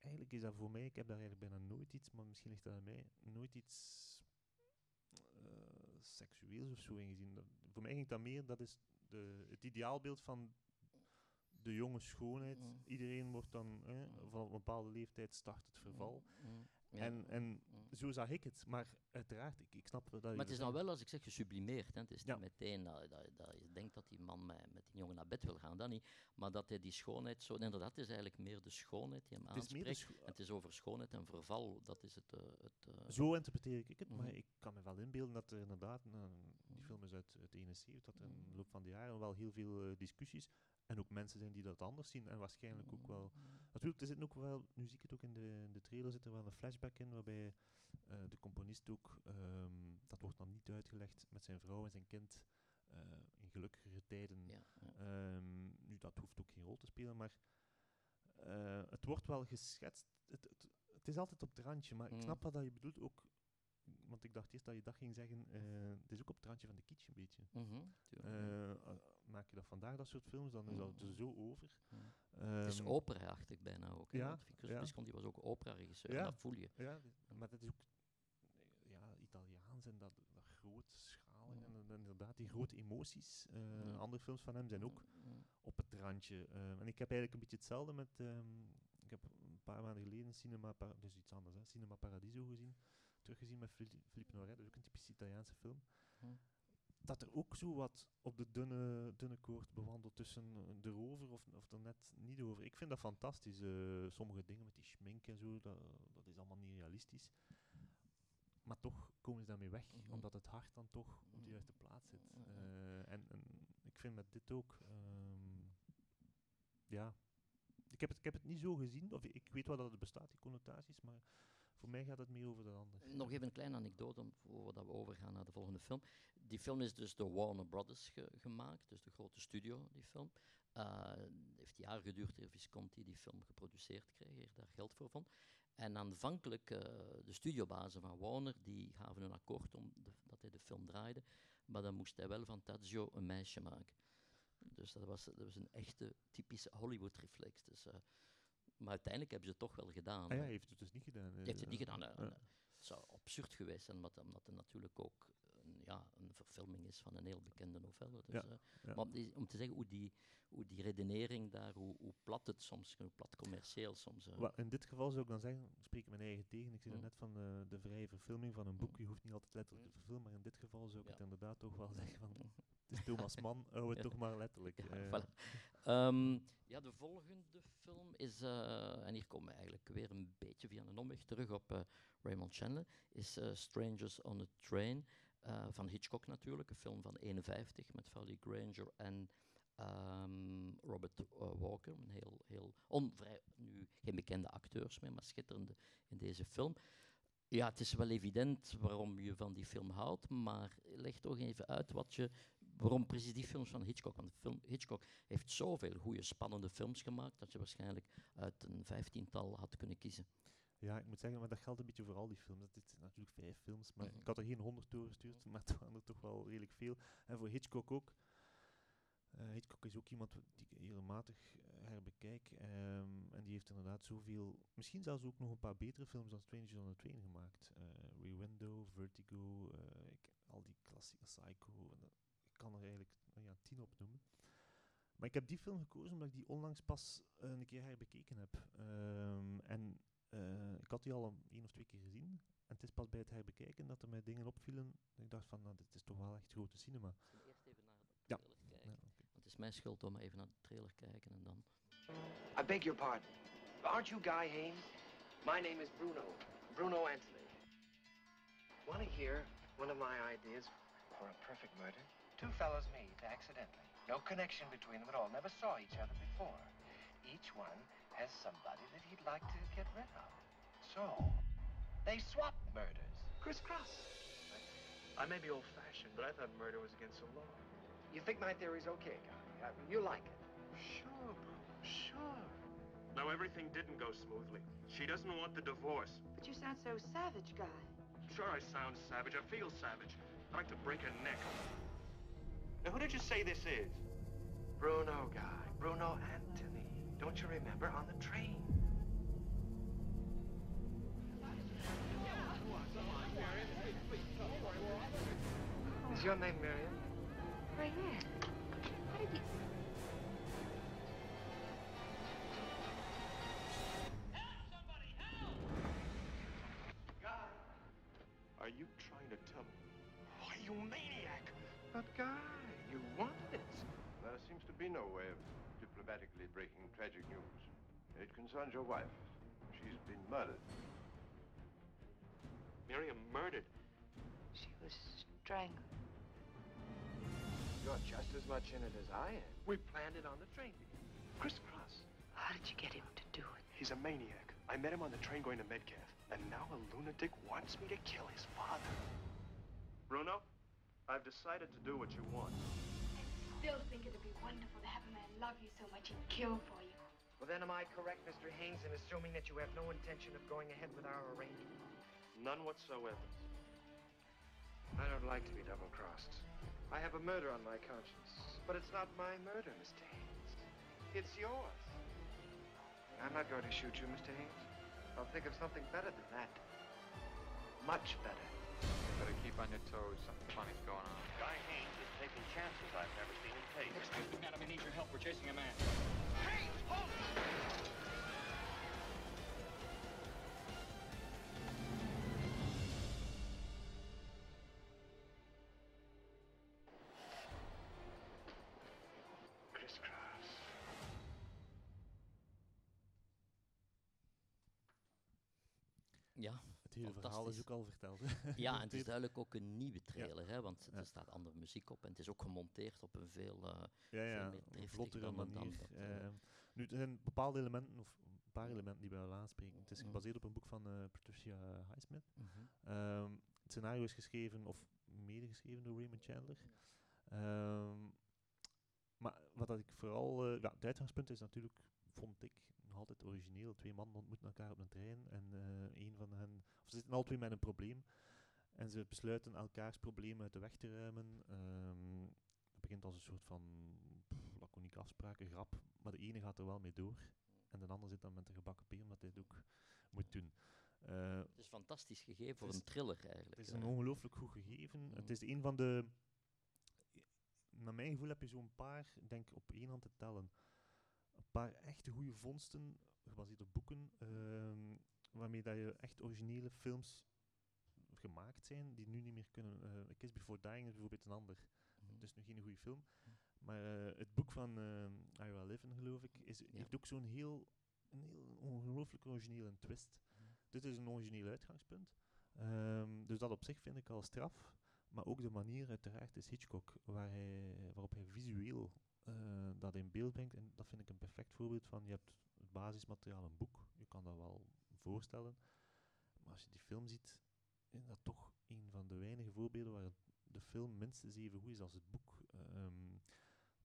eigenlijk is dat voor mij, ik heb daar eigenlijk bijna nooit iets, maar misschien ligt dat aan mij, nooit iets seksueels of zo in gezien. Dat, voor mij ging dat meer, dat is de, het ideaalbeeld van de jonge schoonheid. Mm. Iedereen wordt dan, eh, van een bepaalde leeftijd start het verval. Mm. mm. Ja. En, en zo zag ik het. Maar uiteraard, ik, ik snap dat Maar het is dan wel, als ik zeg, gesublimeerd. Hè. Het is niet meteen dat, dat, dat, je denkt dat die man met, met die jongen naar bed wil gaan, dat niet. Maar dat hij die schoonheid zo... Inderdaad, het is eigenlijk meer de schoonheid die hem het aanspreekt. Is het is over schoonheid en verval. Dat is het... Uh, het uh, zo interpreteer ik het. -hmm. Maar ik kan me wel inbeelden dat er inderdaad... Die film is uit, uit 71, dat er in de loop van de jaren wel heel veel uh, discussies en ook mensen zijn die dat anders zien en waarschijnlijk ook wel... Natuurlijk, er zit ook wel, nu zie ik het ook in de, in de trailer, zit er wel een flashback in waarbij uh, de componist ook, um, dat wordt dan niet uitgelegd, met zijn vrouw en zijn kind uh, in gelukkigere tijden. Ja, ja. Um, nu, dat hoeft ook geen rol te spelen, maar uh, het wordt wel geschetst. Het, het, het, is altijd op het randje, maar mm. ik snap wat je bedoelt ook want ik dacht eerst dat je dat ging zeggen, uh, het is ook op het randje van de kitsch een beetje. Mm -hmm, uh, maak je dat vandaag, dat soort films, dan is dat er zo over. Mm. Um, het is opera-achtig bijna ook. Ja, Victor ja. Visconti was ook opera-regisseur, ja, dat voel je. Ja, maar dat is ook ja, Italiaans en dat, dat grootschalig en, en, inderdaad die grote emoties. Uh, ja. Andere films van hem zijn ook op het randje. en ik heb eigenlijk een beetje hetzelfde met... Um, ik heb een paar maanden geleden Cinema, dus iets anders, hè, Cinema Paradiso gezien teruggezien met Philippe Noiret, dat is ook een typisch Italiaanse film. Hm. Dat er ook zo wat op de dunne, dunne koord bewandelt tussen erover of, of er net niet over. Ik vind dat fantastisch. Uh, sommige dingen met die schmink en zo, dat, dat is allemaal niet realistisch. maar toch komen ze daarmee weg, Mhm. omdat het hart dan toch op de juiste plaats zit. Eh, en, en ik vind met dit ook, ehm, ja, ik heb, het, ik heb het niet zo gezien, of ik weet wel dat het bestaat, die connotaties, maar voor mij gaat het meer over de ander. Nog even een kleine anekdote voordat we overgaan naar de volgende film. Die film is dus door Warner Brothers ge- gemaakt, dus de grote studio, die film. Het heeft jaren geduurd eer Visconti die film geproduceerd kreeg, daar geld voor vond. En aanvankelijk, eh, de studiobazen van Warner, die gaven een akkoord om dat hij de film draaide, maar dan moest hij wel van Tadzio een meisje maken. Dus dat was, dat was een echte typische Hollywood-reflex. Dus, eh, maar uiteindelijk hebben ze het toch wel gedaan. Ah ja, hij heeft het dus niet gedaan. Hij heeft het niet gedaan. Het zou absurd geweest zijn, omdat, omdat het natuurlijk ook ja, een verfilming is van een heel bekende novelle. Dus, Ja, eh, ja. Maar om, die- om te zeggen hoe die, hoe die redenering daar, hoe, hoe plat het soms, hoe plat commercieel soms. eh, in dit geval zou ik dan zeggen, spreek ik mijn eigen tegen. Ik zei Mm. net van eh, de vrije verfilming van een boek. Je hoeft niet altijd letterlijk te verfilmen, maar in dit geval zou ik het inderdaad toch wel zeggen van, het is Thomas Mann, hou het toch maar letterlijk. Ja, voilà. Ehm, ja, de volgende film is, en hier komen we eigenlijk weer een beetje via een omweg terug op Raymond Chandler, is Strangers on a Train, eh, van Hitchcock natuurlijk, een film van 51 met Valley Granger en ehm, Robert eh, Walker, een heel, heel onvrij, nu geen bekende acteurs meer, maar schitterende in deze film. Ja, het is wel evident waarom je van die film houdt, maar leg toch even uit wat je, waarom precies die films van Hitchcock. Want Hitchcock heeft zoveel goede, spannende films gemaakt dat je waarschijnlijk uit een vijftiental had kunnen kiezen. Ja, ik moet zeggen, maar dat geldt een beetje voor al die films. Dat dit zijn natuurlijk vijf films, maar Mhm. ik had er geen honderd doorgestuurd, maar het waren er toch wel redelijk veel. En voor Hitchcock ook. Eh, Hitchcock is ook iemand die ik regelmatig eh, herbekijk. ehm, en die heeft inderdaad zoveel, misschien zelfs ook nog een paar betere films dan Strangers on a Train gemaakt. Rear Window, Vertigo, ik, al die klassieke Psycho. en ik kan er eigenlijk nou ja, tien op noemen. Maar ik heb die film gekozen omdat ik die onlangs pas een keer herbekeken heb. Ehm, en eh, ik had die al een, één of twee keer gezien. En het is pas bij het herbekijken dat er mij dingen opvielen. Dat ik dacht van, nou, dit is toch wel echt grote cinema. Eerst even naar de Ja. trailer kijken. Want het is mijn schuld om even naar de trailer te kijken en dan... I beg your pardon. Aren't you Guy Haynes? My name is Bruno. Bruno Anthony. Want to hear one of my ideas for a perfect murder? Two fellows meet accidentally. No connection between them at all. Never saw each other before. Each one has somebody that he'd like to get rid of. So, they swap murders. Crisscross. I may be old-fashioned, but I thought murder was against the law. You think my theory's okay, Guy? Uh, you like it? Sure, Bruno, sure. Now, everything didn't go smoothly. She doesn't want the divorce. But you sound so savage, Guy. Sure, I sound savage. I feel savage. I'd like to break her neck. Now, who did you say this is? Bruno, Guy. Bruno Anthony. Don't you remember? On the train. Is your name Miriam? Right here. How did you... Are you trying to tell me? Why, you maniac! But Guy, you wanted it. There seems to be no way of diplomatically breaking tragic news. It concerns your wife. She's been murdered. Miriam murdered. She was strangled. You're just as much in it as I am. We planned it on the train. Crisscross. How did you get him to do it? He's a maniac. I met him on the train going to Medcalf, and now a lunatic wants me to kill his father. Bruno, I've decided to do what you want. Still think it'd be wonderful to have a man love you so much and kill for you. Well, then am I correct, Mr. Haynes, in assuming that you have no intention of going ahead with our arrangement? None whatsoever. I don't like to be double-crossed. I have a murder on my conscience. But it's not my murder, Mr. Haynes. It's yours. I'm not going to shoot you, Mr. Haynes. I'll think of something better than that. Much better. Better keep on your toes. Something funny's going on. Guy Haynes is taking chances I've never seen him take. Excuse me, madam. I need your help. We're chasing a man. Haynes, hold hele verhaal is ook al verteld. ja, en het is duidelijk ook een nieuwe trailer, hè, want er staat andere muziek op en het is ook gemonteerd op een veel, uh, ja, veel meer vlottere manier. Dan dat, uh, nu, er zijn bepaalde elementen, of een paar elementen die we wel aanspreken. Het is Mhm. gebaseerd op een boek van uh, Patricia Highsmith. -hmm. um, het scenario is geschreven, of medegeschreven door Raymond Chandler. Um, maar wat dat ik vooral... Ja, het uitgangspunt is natuurlijk, vond ik, nog altijd. Twee mannen ontmoeten elkaar op een trein en uh, een van hen... Of ze zitten al twee met een probleem. En ze besluiten elkaars problemen uit de weg te ruimen. Um, het begint als een soort van pff, laconieke afspraak, een grap. Maar de ene gaat er wel mee door. En de ander zit dan met de gebakken peer, omdat hij het ook moet doen. Uh, het is fantastisch gegeven voor een thriller eigenlijk. Het is een ongelooflijk goed gegeven. Mm. Het is een van de... Naar mijn gevoel heb je zo'n paar, ik denk op één hand te tellen, een paar echte goede vondsten, gebaseerd op boeken, uh, waarmee dat je echt originele films gemaakt zijn, die nu niet meer kunnen... Uh, Kiss Before Dying is bijvoorbeeld een ander. Mm. Het is nu geen goede film. Maar uh, het boek van uh, Ira Levin, geloof ik, is, ja. heeft ook zo'n heel, een heel ongelooflijk originele twist. Dit is een origineel uitgangspunt. Um, dus dat op zich vind ik al straf. Maar ook de manier, uiteraard, is Hitchcock, waar hij, waarop hij visueel uh, dat in beeld brengt. En dat vind ik een perfect voorbeeld van, je hebt basismateriaal, een boek, je kan dat wel voorstellen. Maar als je die film ziet, is dat toch een van de weinige voorbeelden waar de film minstens even goed is als het boek. Um,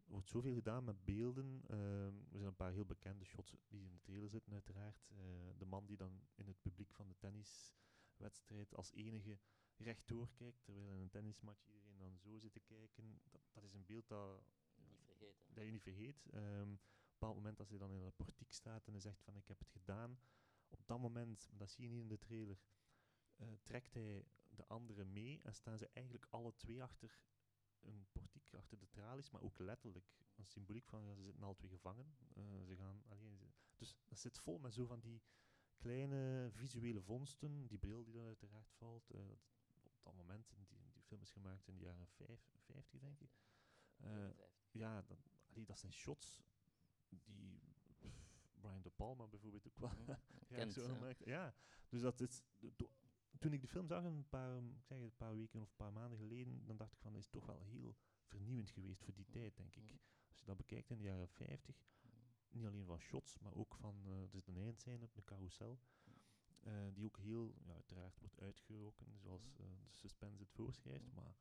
er wordt zoveel gedaan met beelden. Um, er zijn een paar heel bekende shots die in de trailer zitten, uiteraard. Uh, de man die dan in het publiek van de tenniswedstrijd als enige rechtdoor kijkt, terwijl in een tennismatch iedereen dan zo zit te kijken. Dat, dat is een beeld dat, niet vergeten. dat je niet vergeet. Um, een bepaald moment als hij dan in de portiek staat en hij zegt van ik heb het gedaan. Op dat moment, dat zie je niet in de trailer, uh, trekt hij de anderen mee en staan ze eigenlijk alle twee achter een portiek achter de tralies, maar ook letterlijk een symboliek van ja, ze zitten al twee gevangen. Uh, ze gaan alleen. Ze, dus dat zit vol met zo van die kleine visuele vondsten, die bril die dan uiteraard valt. Uh, op dat moment, die, die film is gemaakt in de jaren 50, denk ik. Uh, ja, allee, dat zijn shots die pff, Brian De Palma bijvoorbeeld ook wel Mm, ja, zo gemaakt. Ja, dus dat is toen ik de film zag, een paar, ik zeg het, een paar weken of een paar maanden geleden, dan dacht ik van, dat is toch wel heel vernieuwend geweest voor die tijd, denk ik. Als je dat bekijkt in de jaren 50, niet alleen van shots, maar ook van, uh, er zit een eindscène op een carousel, uh, die ook heel, ja, uiteraard wordt uitgeroken, zoals uh, de suspense het voorschrijft, maar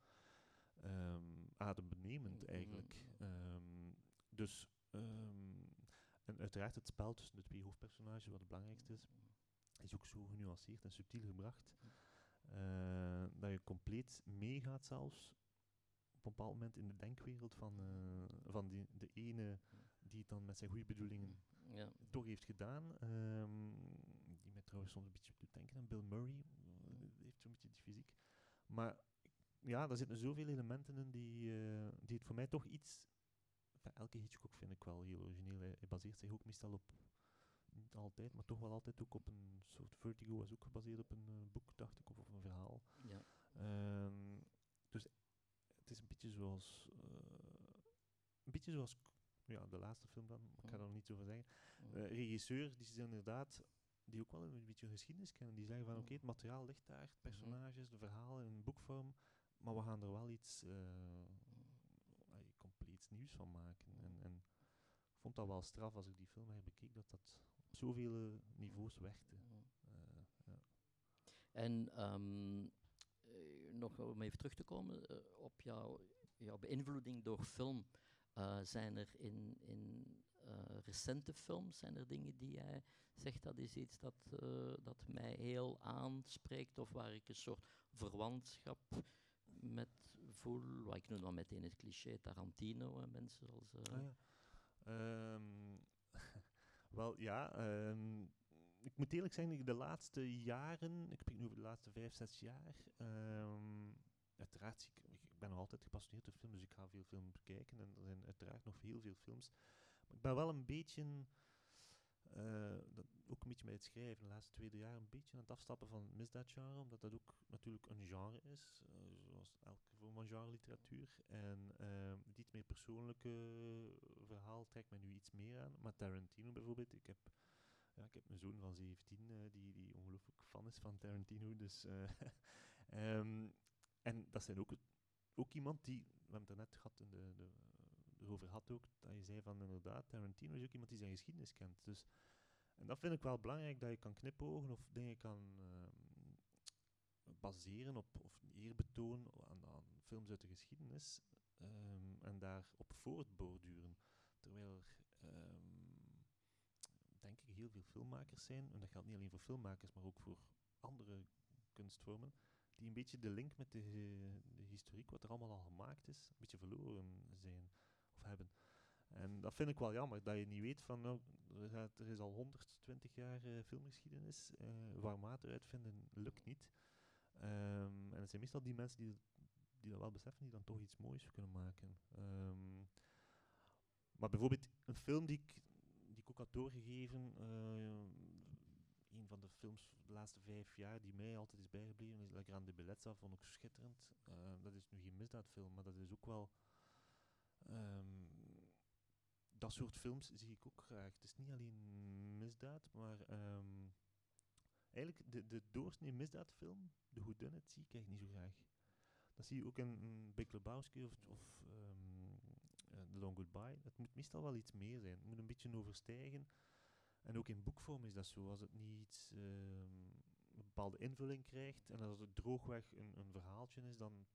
um, adembenemend eigenlijk. Um, dus, um, en uiteraard het spel tussen de twee hoofdpersonages, wat het belangrijkste is, is ook zo genuanceerd en subtiel gebracht. Uh, dat je compleet meegaat zelfs op een bepaald moment in de denkwereld van, uh, van die, de ene die het dan met zijn goede bedoelingen ja. toch heeft gedaan. Um, die mij trouwens soms een beetje doet denken aan Bill Murray. Uh, heeft zo'n beetje die fysiek. Maar ja, daar zitten zoveel elementen in die, die het voor mij toch iets... Elke Hitchcock vind ik wel heel origineel. Hij, baseert zich ook meestal op niet altijd, maar toch wel altijd ook op een soort Vertigo was ook gebaseerd op een uh, boek, dacht ik, of op een verhaal. Ja. Um, dus het is een beetje zoals, uh, een beetje zoals, ja, de laatste film dan, ik ga er nog niet over zeggen. Uh, regisseurs, die zijn inderdaad, die ook wel een beetje geschiedenis kennen, die zeggen van oké, okay, het materiaal ligt daar, het personages, de verhalen in boekvorm, maar we gaan er wel iets nieuws van maken. En, en ik vond dat wel straf als ik die film herbekeek, dat dat op zoveel niveaus werkte. Uh, ja. En um, uh, nog om even terug te komen uh, op jouw, jouw beïnvloeding door film. Uh, zijn er in, in recente films, zijn er dingen die jij zegt dat is iets dat, dat mij heel aanspreekt of waar ik een soort verwantschap met voel? Waar ik noem dan meteen het cliché Tarantino en mensen zoals... Ah, ja. um, wel ja, um, ik moet eerlijk zeggen, de laatste jaren, ik spreek nu over de laatste vijf, zes jaar, um, uiteraard, ik, ik ben nog altijd gepassioneerd door film, dus ik ga veel films bekijken en er zijn uiteraard nog heel veel films. Maar ik ben wel een beetje, uh, dat, ook een beetje bij het schrijven, de laatste twee, jaar, een beetje aan het afstappen van het misdaadgenre, omdat dat ook natuurlijk een genre is, uh, zoals elke vorm van literatuur. En uh, het iets meer persoonlijke verhaal trekt mij nu iets meer aan. Maar Tarantino bijvoorbeeld, ik heb ja, ik heb een zoon van 17 eh, die, die ongelooflijk fan is van Tarantino. Dus, eh, ehm, en dat zijn ook, ook iemand die, we hebben het net gehad, in de, de, erover ook, dat je zei van inderdaad, Tarantino is ook iemand die zijn geschiedenis kent. Dus, en dat vind ik wel belangrijk, dat je kan knipogen of dingen kan ehm, baseren op, of eerbetoon aan, aan films uit de geschiedenis ehm, en daarop voortborduren. Terwijl er, ehm, denk ik, heel veel filmmakers zijn, en dat geldt niet alleen voor filmmakers, maar ook voor andere kunstvormen, die een beetje de link met de, de historiek, wat er allemaal al gemaakt is, een beetje verloren zijn of hebben. En dat vind ik wel jammer, dat je niet weet van, nou, er, is al 120 jaar uh, filmgeschiedenis, uh, warm water uitvinden lukt niet. Um, en het zijn meestal die mensen die, die dat wel beseffen, die dan toch iets moois kunnen maken. Um, maar bijvoorbeeld een film die ik, die ik ook had doorgegeven, uh, een van de films de laatste vijf jaar die mij altijd is bijgebleven, is La Grande Bellezza, vond ik schitterend. Dat is nu geen misdaadfilm, maar dat is ook wel... Dat soort films zie ik ook graag. Het is niet alleen misdaad, maar eigenlijk de, de doorsnee misdaadfilm, de whodunit, zie ik eigenlijk niet zo graag. Dat zie je ook in, Big Lebowski of, of um, uh, The Long Goodbye. Het moet meestal wel iets meer zijn. Het moet een beetje overstijgen. En ook in boekvorm is dat zo. Als het niet um, een bepaalde invulling krijgt en als het droogweg een, een verhaaltje is, dan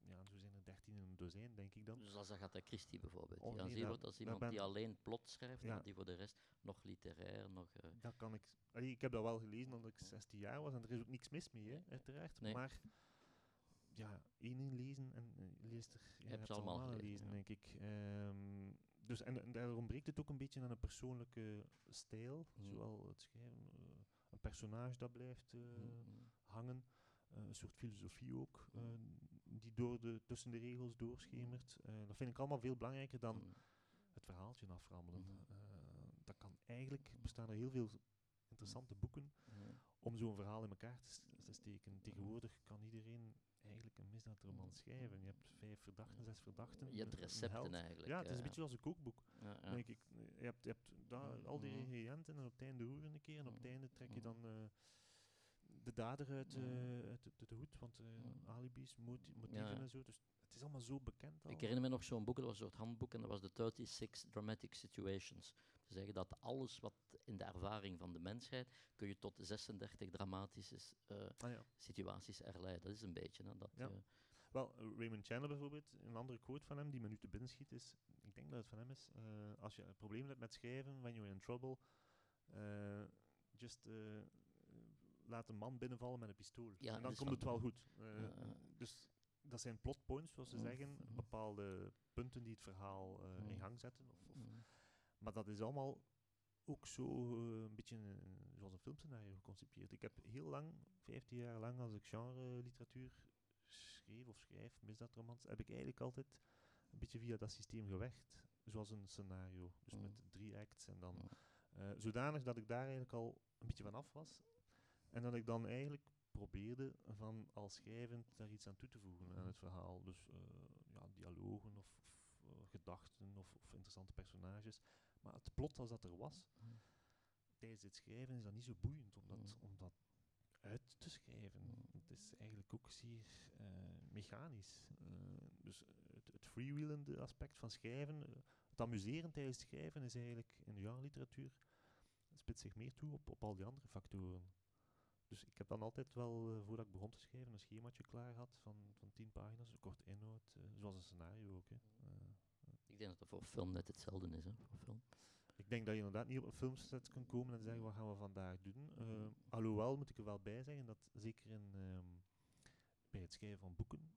ja, zo zijn in een dozijn, denk ik dan. Dus als Agatha Christie bijvoorbeeld. Oh, nee, zie je dat- dat dat iemand ben- die alleen plot schrijft en die voor de rest nog literair, nog... eh, Dat kan ik. allee, ik heb dat wel gelezen omdat ik 16 jaar was en er is ook niks mis mee, hè, uiteraard. Nee. Maar ja, één lezen en eh, je leest er. Ja, je ze allemaal allemaal gelezen, denk ik. Ehm, dus, en, en daar ontbreekt het ook een beetje aan een persoonlijke stijl, Mhm. zowel het schrijven, eh, een personage dat blijft eh, Mhm. hangen, eh, een soort filosofie ook, eh, die door de, tussen de regels doorschemert. Eh, dat vind ik allemaal veel belangrijker dan het verhaaltje aframmelen. Eh, dat kan eigenlijk, bestaan er heel veel interessante boeken om zo'n verhaal in elkaar te, steken. Tegenwoordig kan iedereen eigenlijk een misdaadroman schrijven. Je hebt vijf verdachten, zes verdachten. Je hebt recepten eigenlijk, Ja, het is eh. een beetje zoals een kookboek. Ja, ja. Denk ik. Je hebt, je hebt daar al die Mhm. ingrediënten en op het einde roeren een keer en op het einde trek je Mhm. dan eh, de dader uit, eh, Mhm. uit, de, de hoed, want eh, alibis, moti- motieven en zo. Dus het is allemaal zo bekend al. Ik herinner me nog zo'n boek, dat was een soort handboek, en dat was de 36 Dramatic Situations. Te zeggen dat alles wat in de ervaring van de mensheid, kun je tot 36 dramatische eh, Ah, ja. situaties herleiden. Dat is een beetje, hè, dat... Ja. eh, Wel, eh, Raymond Chandler bijvoorbeeld, een andere quote van hem die me nu te binnen schiet is, ik denk dat het van hem is, eh, als je een probleem hebt met schrijven, when you're in trouble, eh, just eh, laat een man binnenvallen met een pistool. Ja, en dan is komt het wel goed. Eh. Dus dat zijn plotpoints, zoals ze zeggen, bepaalde punten die het verhaal eh, in gang zetten. Of, of maar dat is allemaal ook zo eh, een beetje zoals een filmscenario geconcipieerd. Ik heb heel lang, 15 jaar lang, als ik genre literatuur schreef of schrijf, misdaadromans, heb ik eigenlijk altijd een beetje via dat systeem gewerkt. Zoals een scenario. Dus met drie acts en dan zodanig dat ik daar eigenlijk al een beetje van af was. En dat ik dan eigenlijk probeerde van al schrijvend daar iets aan toe te voegen aan het verhaal. Dus eh, ja, dialogen of, of eh, gedachten of, of interessante personages. Maar het plot als dat er was, tijdens het schrijven is dat niet zo boeiend om dat, om dat uit te schrijven. Het is eigenlijk ook zeer eh, mechanisch. Dus het, het freewheelende aspect van schrijven, het amuseren tijdens het schrijven is eigenlijk in de genre-literatuur spitst zich meer toe op, op al die andere factoren. Dus ik heb dan altijd wel, eh, voordat ik begon te schrijven, een schemaatje klaar gehad van, van tien pagina's, een korte inhoud, eh, zoals een scenario ook. Hè. Eh, Ik denk dat dat voor film net hetzelfde is. Hè, voor film. ik denk dat je inderdaad niet op een filmset kunt komen en zeggen wat gaan we vandaag doen. Eh, alhoewel moet ik er wel bij zeggen dat zeker in, ehm, bij het schrijven van boeken,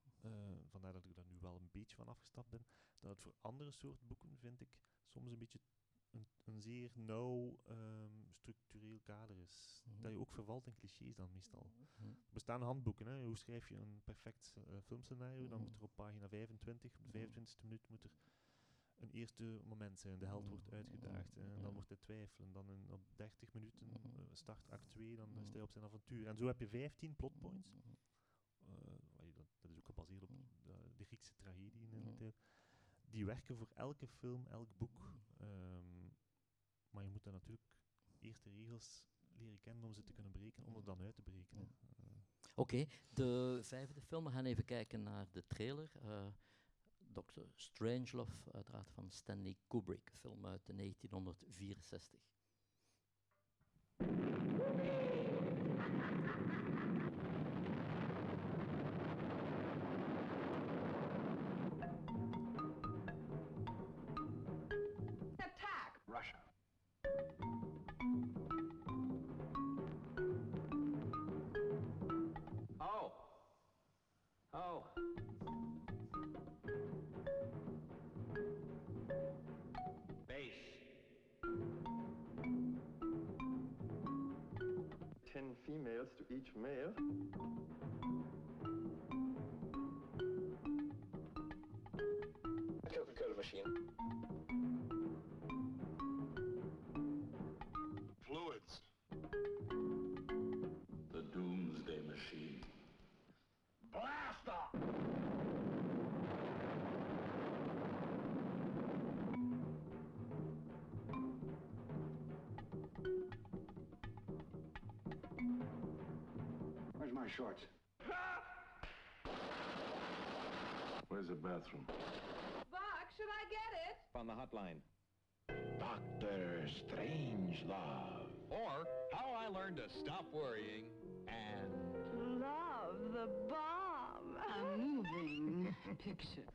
vandaar dat ik daar nu wel een beetje van afgestapt ben, dat het voor andere soort boeken vind ik soms een beetje een, een zeer nauw ehm, structureel kader is. Mhm. Dat je ook vervalt in clichés dan meestal. Mhm. Er bestaan handboeken, hè. hoe schrijf je een perfect eh, filmscenario, dan Mhm. moet er op pagina 25, op de 25e minuut moet er een eerste moment zijn. De held wordt uitgedaagd en dan wordt hij twijfelen. Dan in, op 30 minuten eh, start act 2, dan is hij op zijn avontuur. En zo heb je 15 plotpoints. Eh, dat, dat is ook gebaseerd op de, de Griekse tragedieën in de tijd. Die werken voor elke film, elk boek. Maar je moet dat natuurlijk eerste regels leren kennen om ze te kunnen breken, om er dan uit te breken. Eh, Oké, de vijfde film. We gaan even kijken naar de trailer. Eh Dr. Strangelove, uiteraard van Stanley Kubrick, film uit 1964. Each male. Coca-Cola machine. My shorts? Where's the bathroom? Buck, should I get it? On the hotline. Doctor Strangelove. Or how I learned to stop worrying and Love the bomb. A moving picture.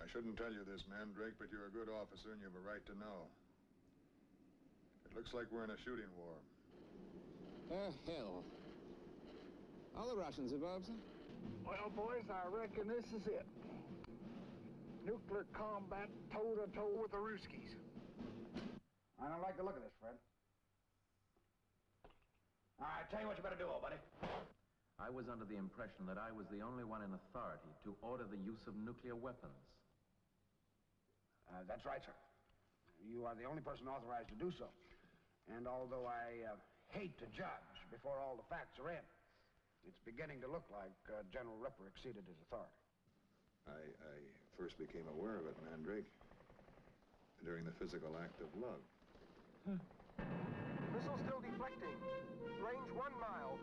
I shouldn't tell you this, Mandrake, but you're a good officer and you have a right to know. It looks like we're in a shooting war. Oh, hell. All the Russians involved, sir? Well, boys, I reckon this is it. Nuclear combat toe to toe with the Ruskies. I don't like the look of this, Fred. All right, tell you what you better do, old buddy. I was under the impression that I was the only one in authority to order the use of nuclear weapons. Uh, that's right, sir. You are the only person authorized to do so. And although I uh, hate to judge before all the facts are in, it's beginning to look like uh, General Ripper exceeded his authority. I, I first became aware of it, Mandrake, during the physical act of love. Missile still deflecting. Range one mile.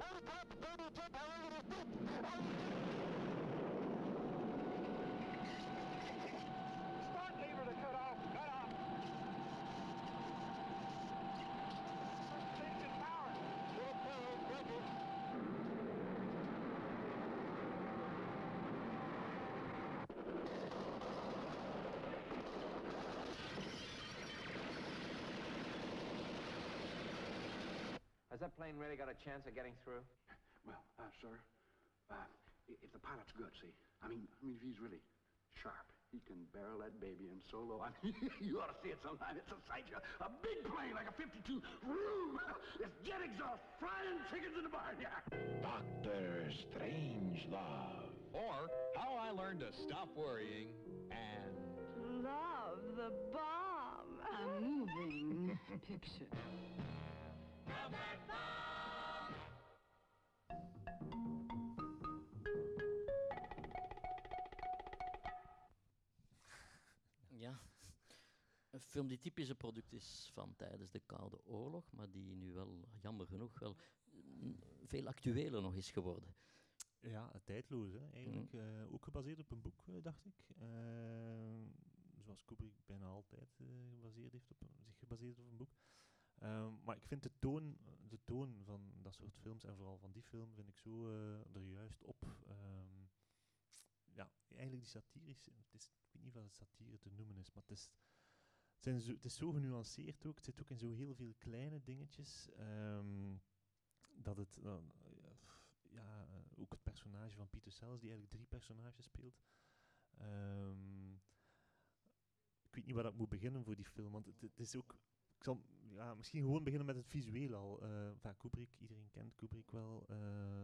Has that plane really got a chance of getting through? Well, uh, sir, uh, if the pilot's good, see, I mean, I mean, if he's really sharp, he can barrel that baby in so low. I mean, you ought to see it sometime. It's a sight. A big plane like a 52. Vroom! It's jet exhaust frying chickens in the barnyard. Doctor Strangelove. or how I learned to stop worrying and Love the bomb. A moving picture. Ja, een film die typisch een product is van tijdens de Koude Oorlog, maar die nu wel, jammer genoeg, wel mm, veel actueler nog is geworden. Ja, tijdloos, hè. eigenlijk. eh, ook gebaseerd op een boek, eh, dacht ik. Eh, zoals Kubrick bijna altijd gebaseerd heeft op zich gebaseerd op een boek. Ehm, maar ik vind de toon, de toon van dat soort films, en vooral van die film, vind ik zo eh, er juist op. Ehm, ja, eigenlijk die satirische, het is, ik weet niet of het satire te noemen is, maar het is, het, zo, is zo genuanceerd ook. Het zit ook in zo heel veel kleine dingetjes. ehm, dat het, eh, ja, eh, ook het personage van Peter Sellers, die eigenlijk drie personages speelt. Ik weet niet waar ik moet beginnen voor die film, want het, is ook... Ik ja, misschien gewoon beginnen met het visueel al. eh van Kubrick, iedereen kent Kubrick wel. eh,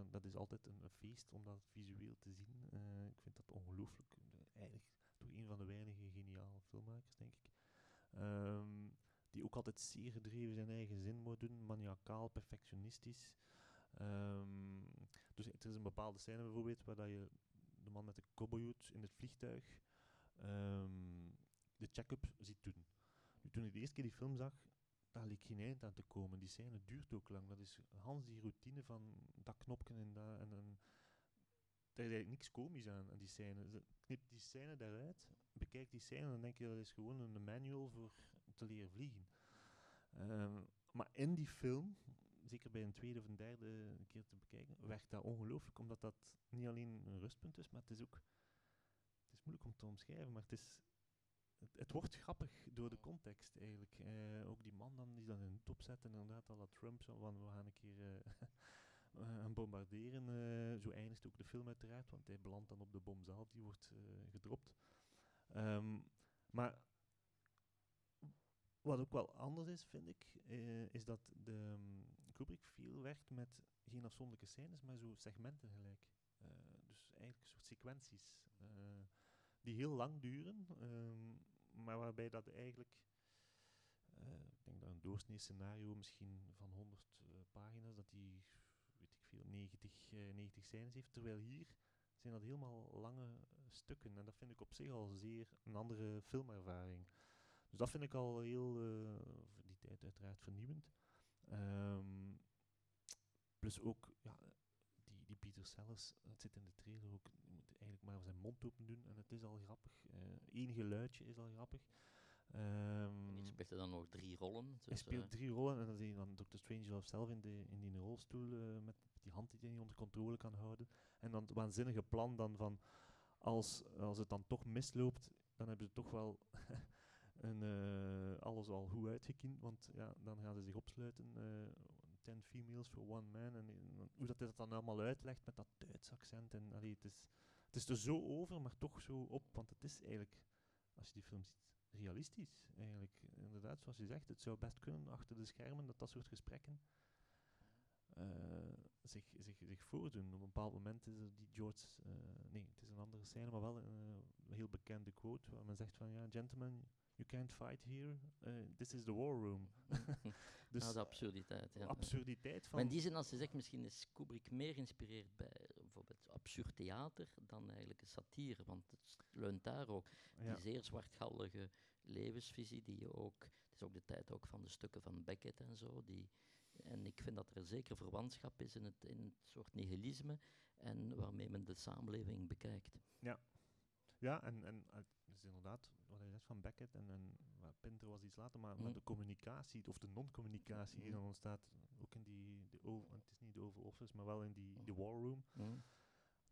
dat is altijd een, feest om dat visueel te zien. Eh, ik vind dat ongelooflijk. eh, Eigenlijk toch een van de weinige geniale filmmakers, denk ik. Ehm, die ook altijd zeer gedreven zijn eigen zin moet doen, maniacaal, perfectionistisch. Ehm, dus er is een bepaalde scène bijvoorbeeld waar dat je de man met de cowboyhoed in het vliegtuig ehm, de check-up ziet doen. Nu, toen ik de eerste keer die film zag, daar leek geen eind aan te komen. Die scène duurt ook lang. Dat is Hans die routine van dat knopje en dat. En, en, daar is eigenlijk niks komisch aan, aan die scène. Knip die scène daaruit, bekijk die scène en dan denk je dat is gewoon een manual voor te leren vliegen. Ehm, maar in die film, zeker bij een tweede of een derde keer te bekijken, werkt dat ongelooflijk, omdat dat niet alleen een rustpunt is, maar het is ook... Het is moeilijk om te omschrijven, maar het is... Het, wordt grappig door de context eigenlijk. Eh, ook die man dan, die dan een hoed opzet en inderdaad al dat Trump zo van we gaan een keer gaan bombarderen. eh, zo eindigt ook de film uiteraard, want hij belandt dan op de bom zelf, die wordt gedropt. Ehm, maar wat ook wel anders is, vind ik, is dat de, um, Kubrick veel werkt met geen afzonderlijke scènes, maar zo segmenten gelijk. Dus eigenlijk een soort sequenties. die heel lang duren, ehm, maar waarbij dat eigenlijk, eh, ik denk dat een doorsnee scenario misschien van 100 eh, pagina's, dat die, weet ik veel, 90, eh, 90 scènes heeft, terwijl hier zijn dat helemaal lange eh, stukken en dat vind ik op zich al zeer een andere filmervaring. Dus dat vind ik al heel, eh, voor die tijd uiteraard vernieuwend. Ehm, plus ook, ja, die, die Peter Sellers, het zit in de trailer ook, doen en het is al grappig. Eén geluidje is al grappig. Ehm, Die speelt er dan nog drie rollen. hij dus, speelt eh, drie rollen en dan zie je dan Dr. Strangelove zelf in, de, in die rolstoel eh, met die hand die hij niet onder controle kan houden. En dan het waanzinnige plan dan van als, als het dan toch misloopt, dan hebben ze toch wel een, eh, alles al goed uitgekiend, want ja, dan gaan ze zich opsluiten. eh, ten females for one man. En, en hoe dat hij dat dan allemaal uitlegt met dat Duits accent. En, allee, het, is, het is er zo over, maar toch zo op, want het is eigenlijk, als je die film ziet, realistisch eigenlijk. Inderdaad, zoals je zegt, het zou best kunnen achter de schermen dat dat soort gesprekken eh, zich, zich, zich voordoen. Op een bepaald moment is er die George, eh, nee, het is een andere scène, maar wel een eh, heel bekende quote waar men zegt van ja, gentlemen, you can't fight here, eh, this is the war room. dus de absurditeit. Ja. absurditeit van... Maar in die zin, als je zegt, misschien is Kubrick meer geïnspireerd bij bijvoorbeeld absurd theater dan eigenlijk een satire, want het leunt daar ook. Ja. Die zeer zwartgallige levensvisie, die je ook, het is ook de tijd ook van de stukken van Beckett en zo, die, en ik vind dat er zeker verwantschap is in het, in het soort nihilisme en waarmee men de samenleving bekijkt. Ja, ja en, en dus inderdaad, wat hij zegt van Beckett en, en Pinter was iets later, maar, Mhm. maar de communicatie, of de non-communicatie die Mhm. dan ontstaat, ook in die, de o- want het is niet de Oval Office, maar wel in die de War Room. Mhm.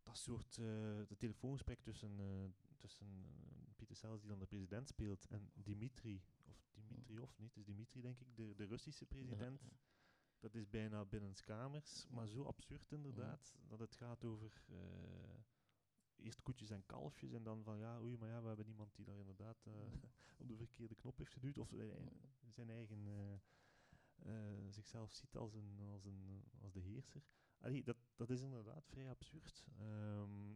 Dat soort, eh de telefoongesprek tussen, eh, tussen eh, Pieter Sellers, die dan de president speelt, en Dimitri, of Dimitriov, niet, is Dimitri denk ik, de, de Russische president. ja. Dat is bijna binnenskamers, maar zo absurd inderdaad, dat het gaat over eerst koetjes en kalfjes en dan van ja, oei, maar ja, we hebben iemand die daar inderdaad eh, op de verkeerde knop heeft geduwd, of eh, zijn eigen eh, eh, zichzelf ziet als, een, als, een, als de heerser. Allee, dat, dat is inderdaad vrij absurd. Ehm,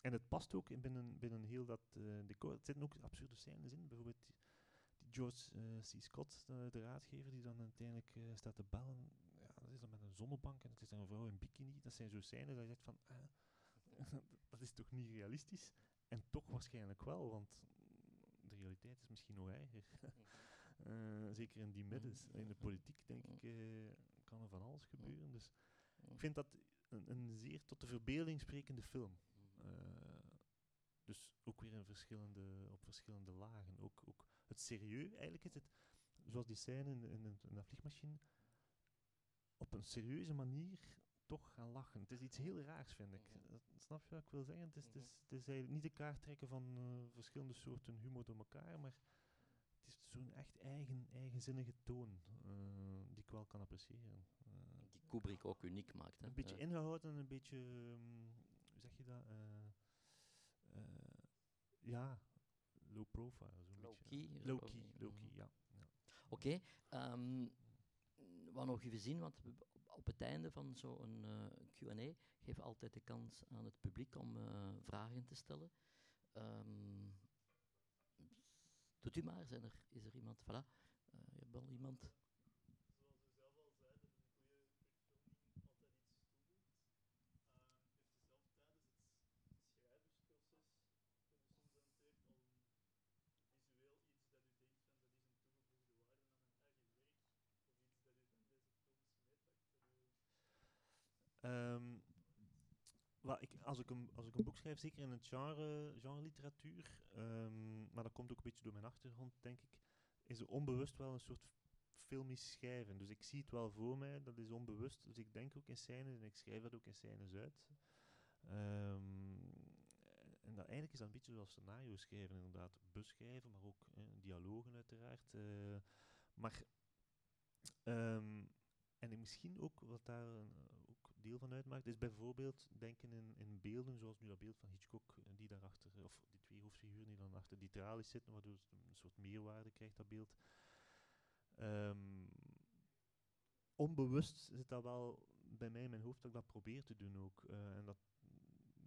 en het past ook in binnen, binnen heel dat eh, decor. Er zitten ook absurde scènes in, bijvoorbeeld die, die George eh, C. Scott, de, de raadgever, die dan uiteindelijk eh, staat te bellen. Ja, dat is dan met een zonnebank en het is dan een vrouw in bikini. Dat zijn zo scènes dat je zegt van, ah, dat is toch niet realistisch? En toch waarschijnlijk wel, want de realiteit is misschien nog erger. Eh, zeker in die middens. In de politiek, denk ik, eh, kan er van alles gebeuren. Dus ik vind dat een, een zeer tot de verbeelding sprekende film. Eh, dus ook weer in verschillende, op verschillende lagen. Ook, ook het serieus, eigenlijk is het, zoals die scène in, in, in, dat vliegmachine, op een serieuze manier toch gaan lachen. Het is iets heel raars, vind ik. Dat- snap je wat ik wil zeggen? Het is, het is, het is eigenlijk niet de kaart trekken van eh, verschillende soorten humor door elkaar, maar het is zo'n echt eigen, eigenzinnige toon eh, die ik wel kan appreciëren. Eh, Die Kubrick ook uniek maakt. Hè? een beetje ingehouden en een beetje, ehm, hoe zeg je dat? Ja, low profile. Zo'n Low beetje. key, Low low key, key, low mhm. key, ja. ja. Oké, ehm, wat nog even zien, want we- op het einde van zo'n eh Q&A we altijd de kans aan het publiek om eh, vragen te stellen. Ehm, doet u maar, zijn er, is er iemand? Voilà, Eh, je hebt wel iemand. Ik, als, ik een, als ik een boek schrijf, zeker in het genre, literatuur, ehm, maar dat komt ook een beetje door mijn achtergrond, denk ik, is er onbewust wel een soort filmisch schrijven. Dus ik zie het wel voor mij, dat is onbewust. Dus ik denk ook in scènes en ik schrijf dat ook in scènes uit. Ehm, en dat, eigenlijk is dat een beetje zoals scenario schrijven, inderdaad. Beschrijven, maar ook eh, dialogen uiteraard. eh. maar, ehm, en misschien ook wat daar deel van uitmaakt, is bijvoorbeeld denken in, in beelden, zoals nu dat beeld van Hitchcock, eh, die daarachter, of die twee hoofdfiguren die dan achter die tralies zitten, waardoor het een soort meerwaarde krijgt, dat beeld. Ehm, onbewust zit dat wel bij mij in mijn hoofd dat ik dat probeer te doen ook. eh, en dat,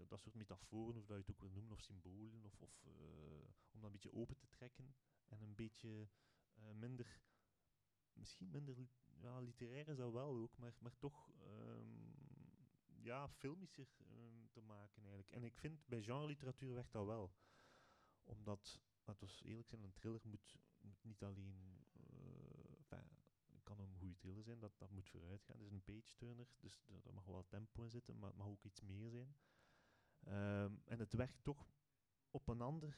dat soort metaforen, of dat je het ook wil noemen, of symbolen, of, of eh, om dat een beetje open te trekken en een beetje minder, misschien minder ja, literair is dat wel ook, maar, maar toch ehm, ja, filmischer ehm, te maken eigenlijk. En ik vind bij genre-literatuur werkt dat wel. Omdat, laten we eerlijk zijn, een thriller moet, moet niet alleen... het kan een goede thriller zijn, dat, dat moet vooruit gaan. Het is een page-turner, dus er mag wel tempo in zitten, maar het mag ook iets meer zijn. Ehm, en het werkt toch op een, ander,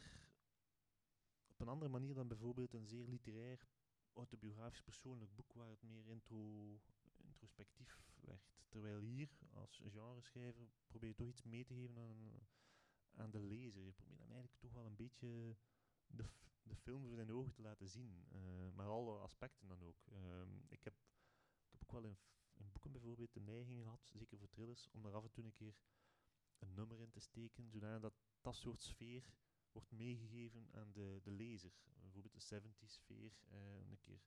op een andere manier dan bijvoorbeeld een zeer literair, autobiografisch persoonlijk boek waar het meer intro, introspectief Terwijl hier, als genreschrijver, probeer je toch iets mee te geven aan, aan de lezer. Je probeert hem eigenlijk toch wel een beetje de, de film voor zijn ogen te laten zien. eh, maar alle aspecten dan ook. Ehm, ik, heb, ook wel in, in boeken bijvoorbeeld de neiging gehad, zeker voor thrillers, om daar af en toe een keer een nummer in te steken, zodat dat, soort sfeer wordt meegegeven aan de, de lezer. Bijvoorbeeld de 70s sfeer, eh, een keer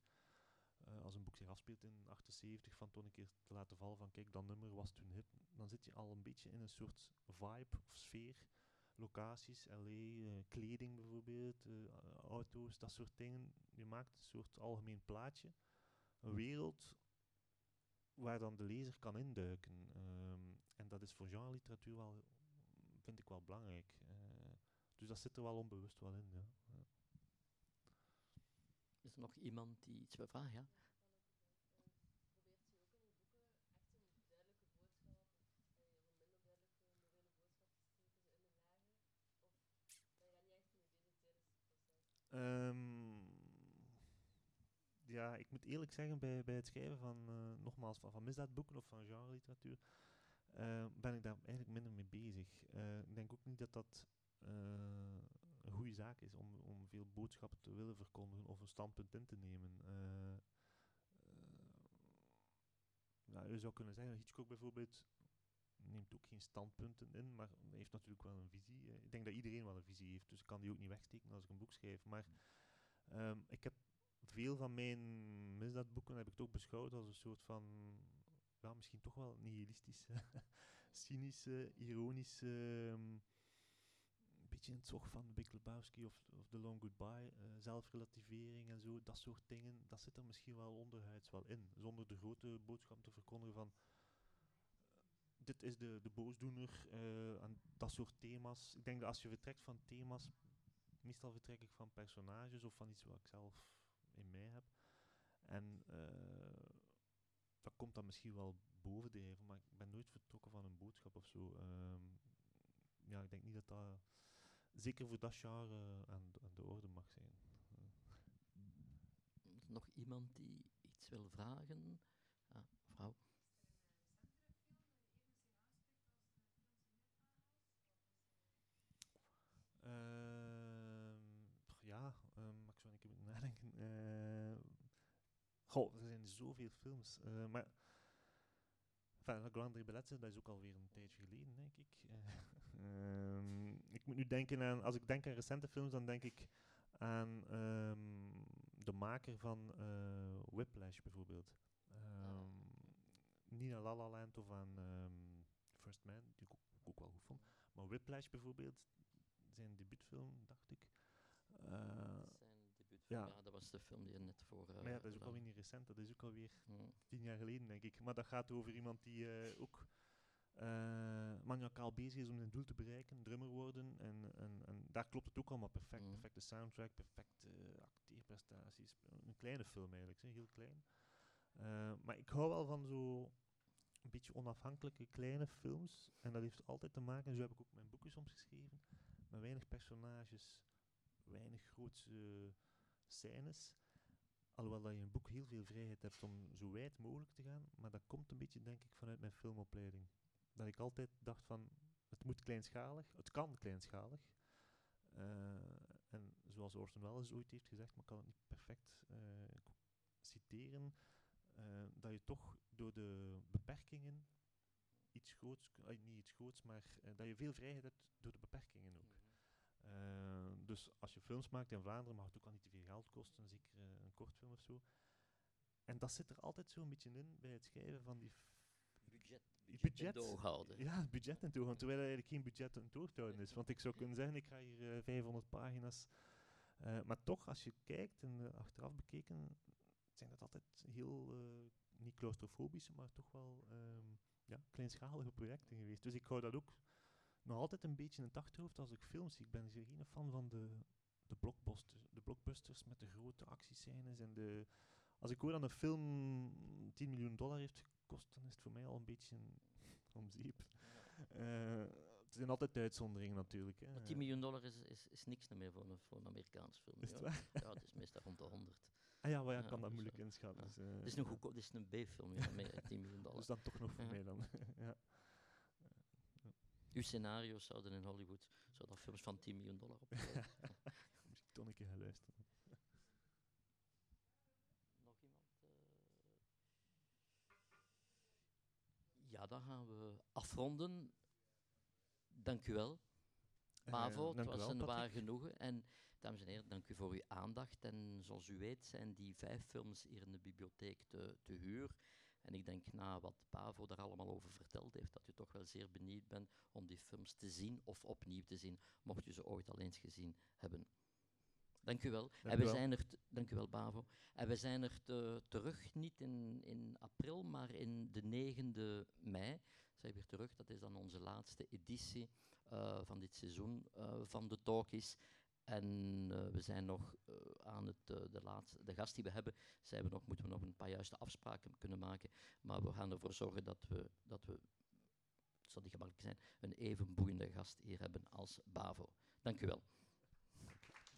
eh, als een boek zich afspeelt in 78, van toch een keer te laten vallen van kijk, dat nummer was toen hip. Dan zit je al een beetje in een soort vibe of sfeer. Locaties, LA, eh, kleding bijvoorbeeld, eh, auto's, dat soort dingen. Je maakt een soort algemeen plaatje. Een wereld waar dan de lezer kan induiken. Ehm, en dat is voor genre-literatuur wel, vind ik wel belangrijk. Dus dat zit er wel onbewust wel in. Ja. Is er nog iemand die iets wil vragen? Ja? Ehm, ja, ik moet eerlijk zeggen, bij, bij het schrijven van, eh, nogmaals, van, van misdaadboeken of van genre-literatuur, eh, ben ik daar eigenlijk minder mee bezig. Eh, ik denk ook niet dat dat eh, een goede zaak is om, om veel boodschappen te willen verkondigen of een standpunt in te nemen. Eh, nou, je zou kunnen zeggen, Hitchcock bijvoorbeeld neemt ook geen standpunten in, maar heeft natuurlijk wel een visie. Eh, Ik denk dat iedereen wel een visie heeft, dus ik kan die ook niet wegsteken als ik een boek schrijf. Maar ehm, ik heb veel van mijn misdaadboeken heb ik toch beschouwd als een soort van, ja, misschien toch wel nihilistische, cynische, ironische, ehm, beetje in het zog van Big Lebowski of, of The Long Goodbye, eh, zelfrelativering en zo, dat soort dingen, dat zit er misschien wel onderhuids wel in, zonder de grote boodschap te verkondigen van dit is de, de boosdoener eh, en dat soort thema's. Ik denk dat als je vertrekt van thema's, meestal vertrek ik van personages of van iets wat ik zelf in mij heb. En eh, dat komt dan misschien wel bovendrijven, maar ik ben nooit vertrokken van een boodschap of zo. Ehm, ja, ik denk niet dat dat zeker voor dat jaar eh, aan, aan de orde mag zijn. Is nog iemand die iets wil vragen? Ah, mevrouw. Ehm, ja, ehm, maar ik zou een keer moeten nadenken. Eh, goh, er zijn zoveel films. eh, maar enfin, La Grande Bellezza, dat is ook alweer een tijdje geleden, denk ik. Ehm, ik moet nu denken aan, als ik denk aan recente films, dan denk ik aan ehm, de maker van eh, Whiplash bijvoorbeeld. Ehm, niet aan La La Land of aan ehm, First Man, die ik ook, ook wel goed vond. Maar Whiplash bijvoorbeeld, zijn debuutfilm, dacht ik. Eh, Zijn debuutfilm, ja. dat was de film die je net voor... eh, maar ja, dat is ook alweer niet recent, dat is ook alweer Hmm. tien jaar geleden, denk ik. Maar dat gaat over iemand die ook maniacaal bezig is om zijn doel te bereiken, drummer worden. En, en, en daar klopt het ook allemaal perfect. Hmm. Perfecte soundtrack, perfecte acteerprestaties. Een kleine film eigenlijk, zeg, heel klein. Eh, maar ik hou wel van zo een beetje onafhankelijke kleine films. En dat heeft altijd te maken, zo heb ik ook mijn boeken soms geschreven, met weinig personages, weinig grootse scènes. Alhoewel dat je in een boek heel veel vrijheid hebt om zo wijd mogelijk te gaan. Maar dat komt een beetje, denk ik, vanuit mijn filmopleiding. Dat ik altijd dacht van, het moet kleinschalig, het kan kleinschalig. Eh, en zoals Orson Welles ooit heeft gezegd, maar ik kan het niet perfect eh, citeren, eh, dat je toch door de beperkingen iets groots, niet iets groots, maar dat je veel vrijheid hebt door de beperkingen ook. Eh, dus als je films maakt in Vlaanderen mag het ook al niet te veel geld kosten, zeker een kortfilm of zo. En dat zit er altijd zo'n beetje in bij het schrijven van die... Budget, in toog houden. Ja, het budget in toog terwijl er eigenlijk geen budget in toog te houden is. Want ik zou kunnen zeggen, ik ga hier eh, 500 pagina's... eh, maar toch, als je kijkt en eh, achteraf bekeken, zijn dat altijd heel, eh, niet claustrofobische, maar toch wel ehm, ja, kleinschalige projecten geweest. Dus ik hou dat ook nog altijd een beetje in het achterhoofd als ik films zie. Ik ben geen fan van de, de, blockbusters, de blockbusters met de grote actiescènes. En de, als ik hoor dat een film 10 miljoen dollar heeft gekost, dan is het voor mij al een beetje om zeep. Eh, het zijn altijd uitzonderingen natuurlijk. Hè. Maar 10 miljoen dollar is, is, is niks meer voor een, voor een Amerikaans film. Is het ja. waar? ja, het is meestal rond de 100. Ah ja, maar ja, ik kan dat dus, moeilijk eh, inschatten. dus, eh, het is een, goedkoop, het is een B-film ja, met 10 miljoen dollar. Dus dan toch nog voor mij dan. ja. Uw scenario's zouden in Hollywood zouden films van 10 miljoen dollar op. Ik toch een keer gaan luisteren. Nog iemand? eh? Ja, dan gaan we afronden. Dank u wel. Eh, Bavo, het was een waar genoegen. En dames en heren, dank u voor uw aandacht. En zoals u weet zijn die vijf films hier in de bibliotheek te, te huur. En ik denk na wat Bavo daar allemaal over verteld heeft, dat u toch wel zeer benieuwd bent om die films te zien of opnieuw te zien, mocht u ze ooit al eens gezien hebben. Dank u wel. Dank en we wel. zijn er, dank u wel Bavo. En we zijn er te- terug, niet in, in april, maar in de 9e mei zijn we weer terug. Dat is dan onze laatste editie eh, van dit seizoen eh, van de Talkies. En eh, we zijn nog aan het, de, laatste, de gast die we hebben, zijn we nog, moeten we nog een paar juiste afspraken kunnen maken. Maar we gaan ervoor zorgen dat we, dat we zal die gemakkelijk zijn, een even boeiende gast hier hebben als Bavo. Dank u wel.